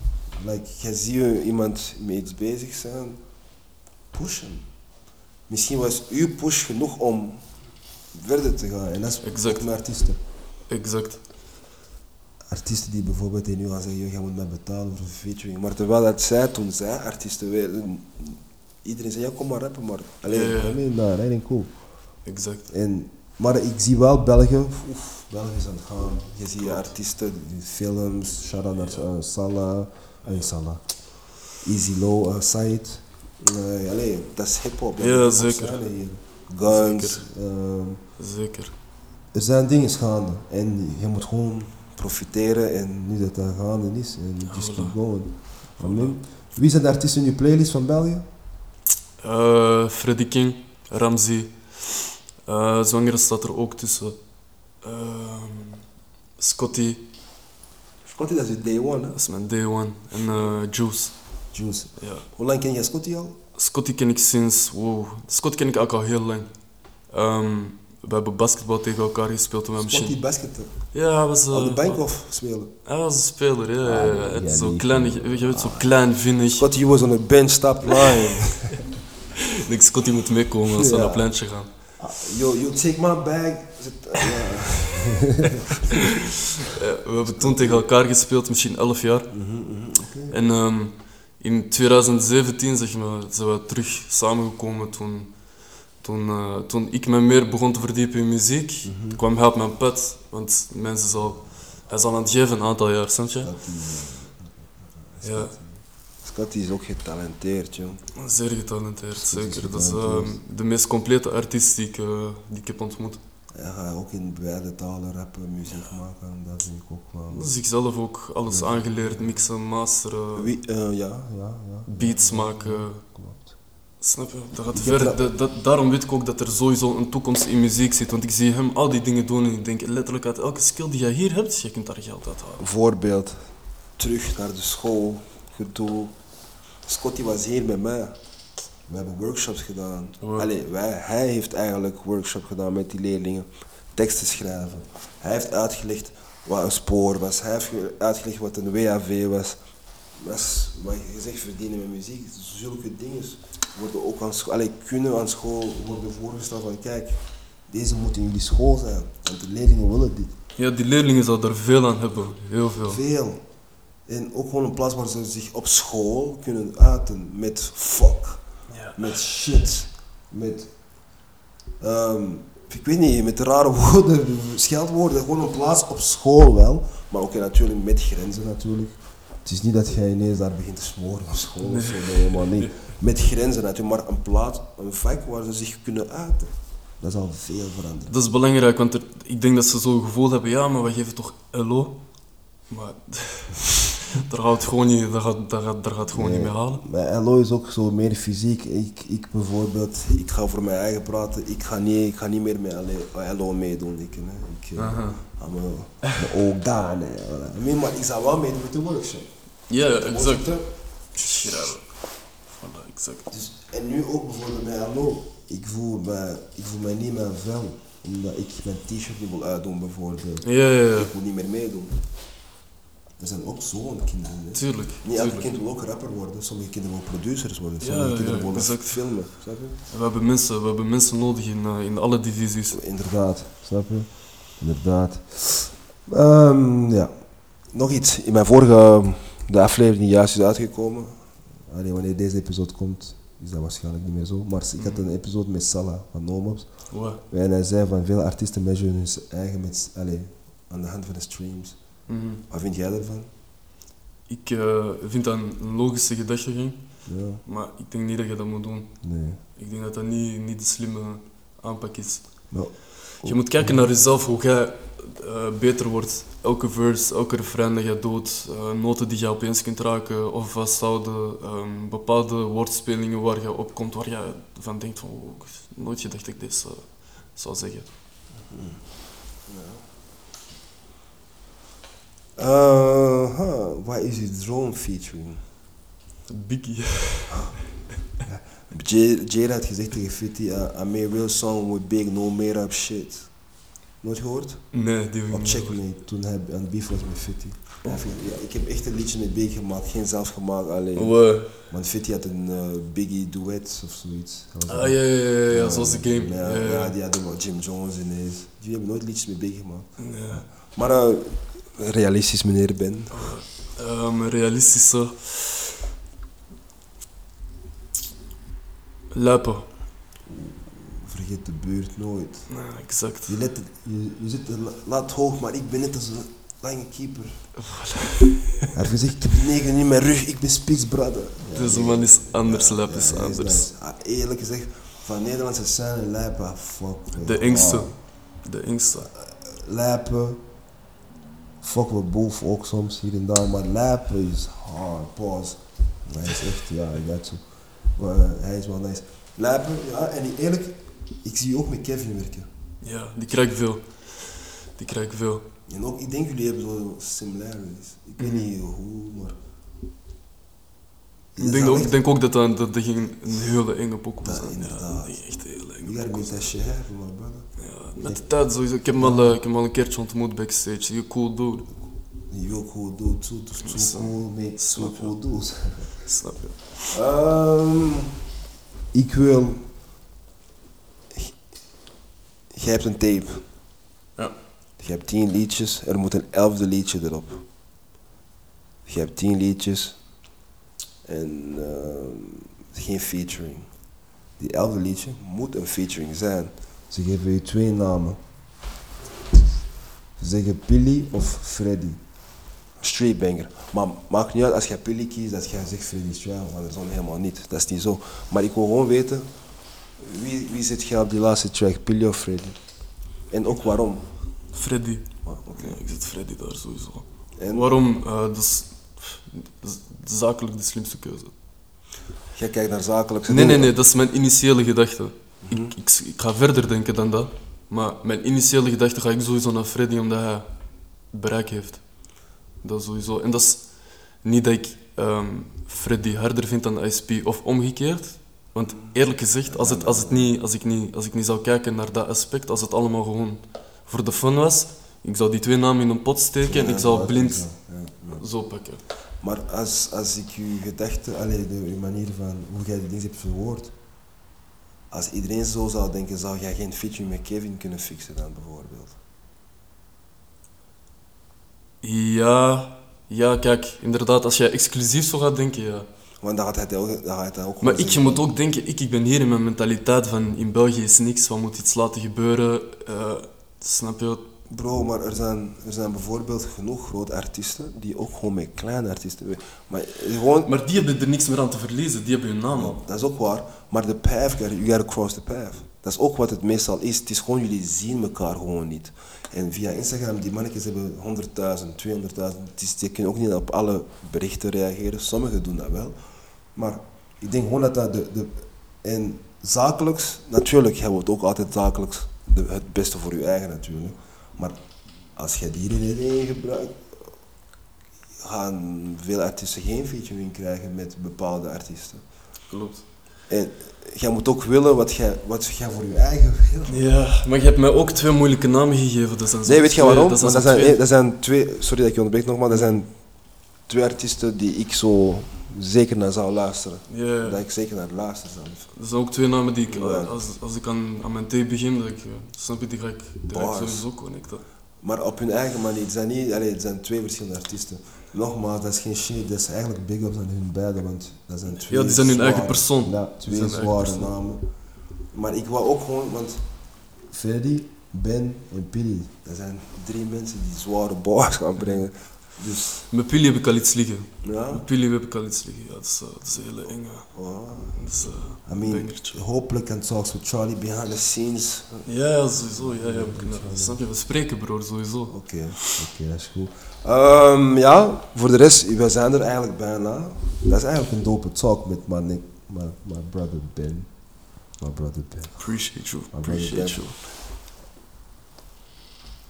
Like, jij ziet iemand met iets bezig zijn, push hem. Misschien was uw push genoeg om verder te gaan. En dat is Exact. ook met artiesten. Exact. Artiesten die bijvoorbeeld tegen u gaan zeggen, "Yo, jij moet mij betalen voor een featuring. Maar terwijl dat zij toen zij artiesten iedereen zei, ja kom maar rappen maar. Alleen, mean, nah, that ain't cool. Exact. En, maar ik zie wel België, oef, België is aan het gaan. Je ziet artiesten, films, shout-out naar uh, Salah, uh, Salah, Easy Low, uh, Said. Uh, allee, dat is hip-hop. Ja, hip-hop zeker. Guns. Zeker. ehm, Zeker. er zijn dingen gaande en je moet gewoon profiteren en nu dat dat gaande is, en just Voilà. keep going. Wie zijn de artiesten in je playlist van België? Eh Freddy King, Ramsey. Eh Zwangere staat er ook tussen. Ehm, Scotty, Scotty, dat is je day one, hè? dat is mijn day one. En eh, Juice. Juice. Ja. Hoe lang ken jij Scotty al? Scotty ken ik sinds, wow. Scotty ken ik ook al heel lang. Ehm, we hebben basketbal tegen elkaar gespeeld toen we Scotty misschien... basket. Ja, hij was... Op de eh, bank of spelen? Hij was een speler, ja. Ah, ja, zo klein, je, je weet, zo klein, vinnig. Scotty was on the bench, stop lying. [LAUGHS] Ik denk, Scotty moet meekomen als we naar het pleintje gaan. Yo, you take my bag. [LAUGHS] Ja, we hebben toen tegen elkaar gespeeld, misschien 11 jaar. En ehm, in 2017 zeg maar, zijn we terug samengekomen toen, toen, eh, toen ik me meer begon te verdiepen in muziek. kwam hij op mijn pad, want mensen is al, hij is al aan het geven een aantal jaar, snap je? Ja, Scotty is ook getalenteerd, joh. zeer getalenteerd, zeker. Dat is ehm, de meest complete artiest die ik, eh, die ik heb ontmoet. Gaat ook in beide talen rappen, muziek maken, dat vind ik ook wel. Dus ik zelf ook alles aangeleerd, mixen, masteren, Wie, eh, ja, ja, ja. beats maken. Klopt. Snap je? Dat gaat Ik heb ver. dat- Dat, dat- daarom weet ik ook dat er sowieso een toekomst in muziek zit. Want ik zie hem al die dingen doen en ik denk letterlijk uit elke skill die jij hier hebt, je kunt daar geld uit halen. Voorbeeld, terug naar de school, gedoe. Scotty was hier met mij. We hebben workshops gedaan. Wow. Allee, wij, hij heeft eigenlijk workshop gedaan met die leerlingen. Teksten schrijven. Hij heeft uitgelegd wat een spoor was. Hij heeft ge- uitgelegd wat een WAV was. Is wat je zegt verdienen met muziek. Zulke dingen worden ook aan school, allee, kunnen aan school worden voorgesteld van kijk, deze moet in jullie school zijn. Want de leerlingen willen dit. Ja, die leerlingen zouden er veel aan hebben. Heel veel. Veel. En ook gewoon een plaats waar ze zich op school kunnen uiten met fuck. Met shit, met, ehm, ik weet niet, met rare [LAUGHS] woorden, scheldwoorden. Gewoon een plaats op school wel, maar ook natuurlijk met grenzen natuurlijk. Het is niet dat jij ineens daar begint te smoren op school of zo, nee, helemaal niet. Met grenzen natuurlijk, maar een plaats, een vak waar ze zich kunnen uiten. Dat zal veel veranderen. Dat is belangrijk, want er- ik denk dat ze zo'n gevoel hebben, ja, maar we geven toch LO? Maar daar gaat het gewoon niet, daar gaat, daar gaat, daar gaat gewoon niet mee halen. Bij LO is ook zo meer fysiek. Ik, ik bijvoorbeeld, ik ga voor mijn eigen praten. Ik ga niet, ik ga niet meer met LO meedoen. Ik, hè. ik voilà. I mean, Maar ik zou wel meedoen met de workshop. Ja, exact. Voilà, exact. Dus, en nu ook bijvoorbeeld bij LO. Ik voel, mij, ik voel mij niet mijn vel. Omdat ik mijn t-shirt niet wil uitdoen bijvoorbeeld. Ja, ja, ja. Ik wil niet meer meedoen. Er zijn ook zo'n kinderen. hè. Tuurlijk. Niet elk kind wil ook rapper worden. Sommige kinderen willen producers worden. Sommige ja, kinderen willen exact. filmen. Snap je? We hebben mensen, we hebben mensen nodig in, eh, in alle divisies. Inderdaad, snap je? Inderdaad. Ehm, ja. Nog iets. In mijn vorige de aflevering die juist is uitgekomen. Wanneer deze episode komt, is dat waarschijnlijk niet meer zo. Maar ik had een episode met Salah van Nomops. En hij zei van veel artiesten measuren hun eigen met, allee, aan de hand van de streams. Mhm. Wat vind jij ervan? Ik eh, vind dat een logische gedachtegang, Ja, maar ik denk niet dat je dat moet doen. nee. Ik denk dat dat niet, niet de slimme aanpak is. Je moet kijken naar jezelf, hoe jij eh, beter wordt. Elke verse, elke refrein dat je doet, eh, noten die je opeens kunt raken of vasthouden, ehm, bepaalde woordspelingen waar je op komt, waar je van denkt van, oh, nooit gedacht dat ik dit zou, zou zeggen. Uh, huh, wat is die drone featuring? Biggie. [LAUGHS] Jada had gezegd tegen 50, uh, I made a real song with big, no made up shit. Nooit gehoord? Nee, die Op. Checkmate, toen hij aan beef was met 50. Ja, ik heb echt een liedje met Big gemaakt, geen zelf gemaakt alleen. Wow. Want 50 had een eh, Biggie duet of zoiets. Ah, ja, ja, ja, ja, zoals de game. Ja, Ja, ja. ja, die hadden wel Jim Jones ineens. Die hebben nooit liedjes met Big gemaakt. Ja. Maar eh, realistisch meneer Ben. Ehm, realistische. Luipen. Vergeet de buurt nooit. Nee, exact. Je, let, je, je zit er la- laat hoog, maar ik ben net als een lange keeper. Hij heeft gezegd, ik heb negen in mijn rug, ik ben spits, brother. Ja, Deze nee. man is anders, Ja, Lap is ja, anders. Ah, eerlijk gezegd, van Nederlandse scène, Lijpen, fuck. De engste. De engste. Lijpen, fuck we boef ook soms hier en daar, maar Lijpen is hard, pause. Hij is echt, ja, ik weet zo. Maar, hij is wel nice. Lijpen, ja, en eerlijk, ik zie ook met Kevin werken. Ja, die krijgt veel. Die krijgt veel. En ook, ik denk jullie hebben zo similarities. Ik weet Mhm. niet hoe, maar... Ik denk, ook, ik denk ook dat dat, dat, dat ging een hele enge Ja, zijn. Ja, inderdaad. echt een hele You enge gotta make that shit happen, met de tijd sowieso. Ik heb hem al, ik heb al een keertje ontmoet backstage. Je cool dude. Je cool dude, too, too, Snap- cool, too snap je. cool. Snap je? Ik wil... Jij hebt een tape. Ja. Je hebt tien liedjes, er moet een elfde liedje erop. Je hebt tien liedjes en ehm, geen featuring. Die elfde liedje moet een featuring zijn. Ze geven je twee namen. Ze zeggen Billy of Freddy. Straight banger. Maar maakt niet uit als je Billy kiest dat jij zegt Freddy Strijl, want dat is dan helemaal niet. Dat is niet zo. Maar ik wil gewoon weten, wie, wie zit jij op die laatste track, Billy of Freddy? En ook waarom? Freddy. Ah. Ja, ik zet Freddy daar sowieso. En Waarom? Eh, dat, is, dat is zakelijk de slimste keuze. jij kijkt naar zakelijke Nee, nee, nee, dat is mijn initiële gedachte. Ik, ik, ik ga verder denken dan dat. Maar mijn initiële gedachte ga ik sowieso naar Freddy omdat hij bereik heeft. Dat sowieso. En dat is niet dat ik ehm, Freddy harder vind dan ISP of omgekeerd. Want eerlijk gezegd, als, het, als, het niet, als, ik niet, als ik niet zou kijken naar dat aspect, als het allemaal gewoon voor de fun was, ik zou die twee namen in een pot steken en ik zou blind Ja, ja. zo pakken. Maar als, als ik je gedachte, allee, de je manier van hoe jij die dingen hebt verwoord, als iedereen zo zou denken, zou jij geen featuring met Kevin kunnen fixen dan bijvoorbeeld? Ja, ja, kijk, inderdaad, als jij exclusief zo gaat denken, ja. Want dan gaat hij ook, dan gaat hij ook Maar ik, je moet ook denken, ik, ik ben hier in mijn mentaliteit van in België is niks, wat moet iets laten gebeuren, eh, snap je? Bro, maar er zijn, er zijn bijvoorbeeld genoeg grote artiesten die ook gewoon met kleine artiesten werken. Maar gewoon, Maar die hebben er niks meer aan te verliezen, die hebben hun naam al. dat is ook waar. Maar de path, you gotta cross the path. Dat is ook wat het meestal is. Het is gewoon, jullie zien elkaar gewoon niet. En via Instagram, die mannetjes hebben 100.000, 200.000. Het is, die kunnen ook niet op alle berichten reageren. Sommigen doen dat wel. Maar ik denk gewoon dat dat de... de en zakelijks, natuurlijk, jij wilt ook altijd zakelijks de, het beste voor je eigen natuurlijk. Maar als je die redenering gebruikt, gaan veel artiesten geen featuring krijgen met bepaalde artiesten. Klopt. En jij moet ook willen wat jij, wat jij voor je eigen wil. Ja, maar je hebt mij ook twee moeilijke namen gegeven. Dat zijn zo Nee, weet je waarom? Dat zijn, dat zijn, twee- dat zijn twee, sorry dat ik je onderbreek nogmaals, dat zijn twee artiesten die ik zo zeker naar zou luisteren. Dat ik zeker naar luister zelf. Dat zijn ook twee namen die ik, Ja. als, als ik aan, aan mijn tape begin, dat ik, snap je, die ga ik direct sowieso connecten. Maar op hun eigen manier. Het zijn, niet, allee, het zijn twee verschillende artiesten. Nogmaals, dat is geen shit, dat is eigenlijk big ups aan hun beiden, want dat zijn twee Ja, die zijn hun eigen persoon. Ja, twee zware namen. Maar ik wou ook gewoon, want Freddy, Ben en Billy, dat zijn drie mensen die zware bars gaan brengen. Dus, Met Pili heb ik al iets liggen. ja. Met Pili heb ik al iets liggen. Ja, dat is, eh, dat is een hele enge. Wow. Dat is, eh, I een mean, hopelijk kan talks with Charlie behind the scenes. Ja, sowieso. Ja, ja, snap je, we spreken bro, sowieso. Oké, oké, dat is goed. Ehm, ja, voor de rest, we zijn er eigenlijk bijna. Dat is eigenlijk een dope talk met my, nick, my, my brother Ben. My brother Ben. Appreciate you, appreciate you.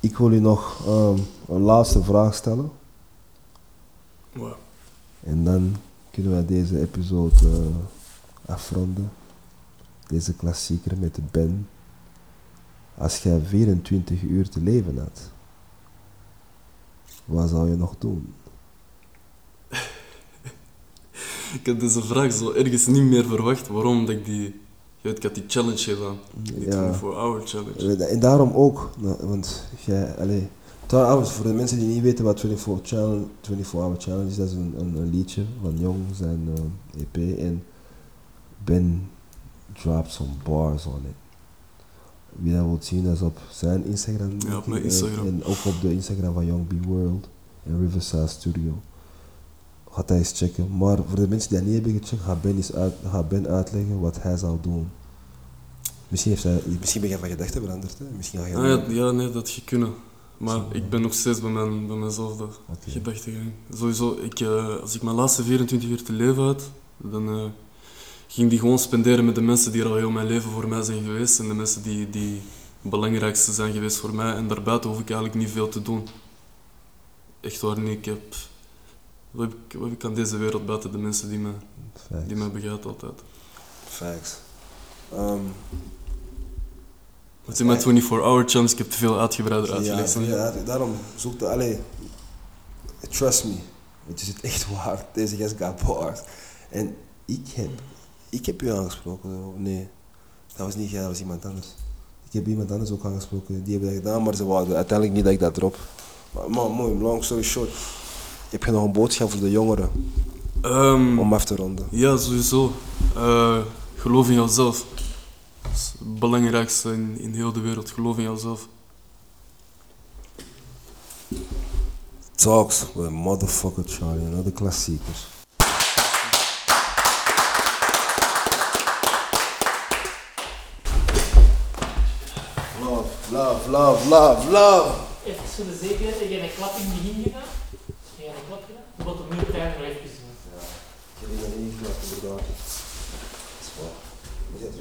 Ik wil u nog ehm, een laatste vraag stellen. Wow. En dan kunnen wij deze episode eh, afronden. Deze klassieker met de Ben. Als jij 24 uur te leven had, wat zou je nog doen? [LAUGHS] Ik had deze vraag zo ergens niet meer verwacht. Waarom? Omdat ik die... Je weet, ik had die challenge gedaan. Die Ja. 24-hour challenge. En daarom ook, want jij, allee, trouwens, voor de mensen die niet weten wat 24 Challenge, 24 Hour Challenge is, dat is een, een, een liedje van Jong, zijn eh, EP, en Ben dropped some bars on it. Wie dat wilt zien, dat is op zijn Instagram. Ja, op mijn en- Instagram. En ook op de Instagram van Young B World en Riverside Studio. Ga dat eens checken. Maar voor de mensen die dat niet hebben gecheckt, ga Ben, eens uit, ben uitleggen wat hij zou doen. Misschien, heeft hij, misschien ben je van gedachten veranderd. Hè? Misschien ga je Ah, ja, ja, nee, dat je kunnen. Maar ik ben nog steeds bij, mijn, bij mijnzelfde Oké. gedachtegang. Sowieso, ik, eh, als ik mijn laatste 24 uur te leven had, dan eh, ging die gewoon spenderen met de mensen die er al heel mijn leven voor mij zijn geweest. En de mensen die, die het belangrijkste zijn geweest voor mij. En daarbuiten hoef ik eigenlijk niet veel te doen. Echt waar niet. Ik heb... Wat heb ik, wat heb ik aan deze wereld buiten de mensen die me, Facts. die mij begrijpen altijd? Facts. Ehm, Wat in mijn 24-hour challenge, ik heb te veel uitgebreider ja, uitgelegd. hè. ja, daarom zoek de... Allee, trust me. Het is het echt waar. Deze gast gaat bars. En ik heb... Ik heb u aangesproken. Nee. Dat was niet jij, dat was iemand anders. Ik heb iemand anders ook aangesproken, die hebben dat gedaan, maar ze wouden uiteindelijk niet dat ik dat drop. Maar man, mooi, long story short. Heb je nog een boodschap voor de jongeren Ehm, om af te ronden? ja, sowieso. Eh, geloof in jezelf. Dat is het belangrijkste in, in heel de wereld. Geloof in jezelf. Talks with motherfucker Charlie, know, de klassiekers. Love, love, love, love, love. Even voor de zekerheid, heb je een klap in het begin gedaan? Heb je een klap gedaan? Je moet opnieuw nog even zien. Ik heb hier nog niet geklapt, inderdaad.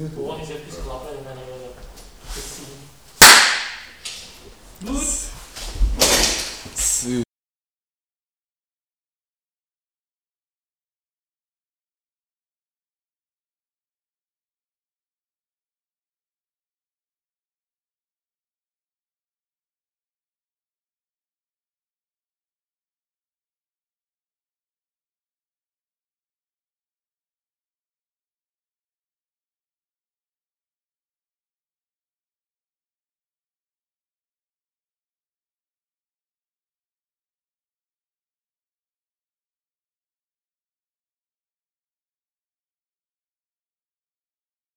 Gewoon eens even klappen en dan hebben we het zien.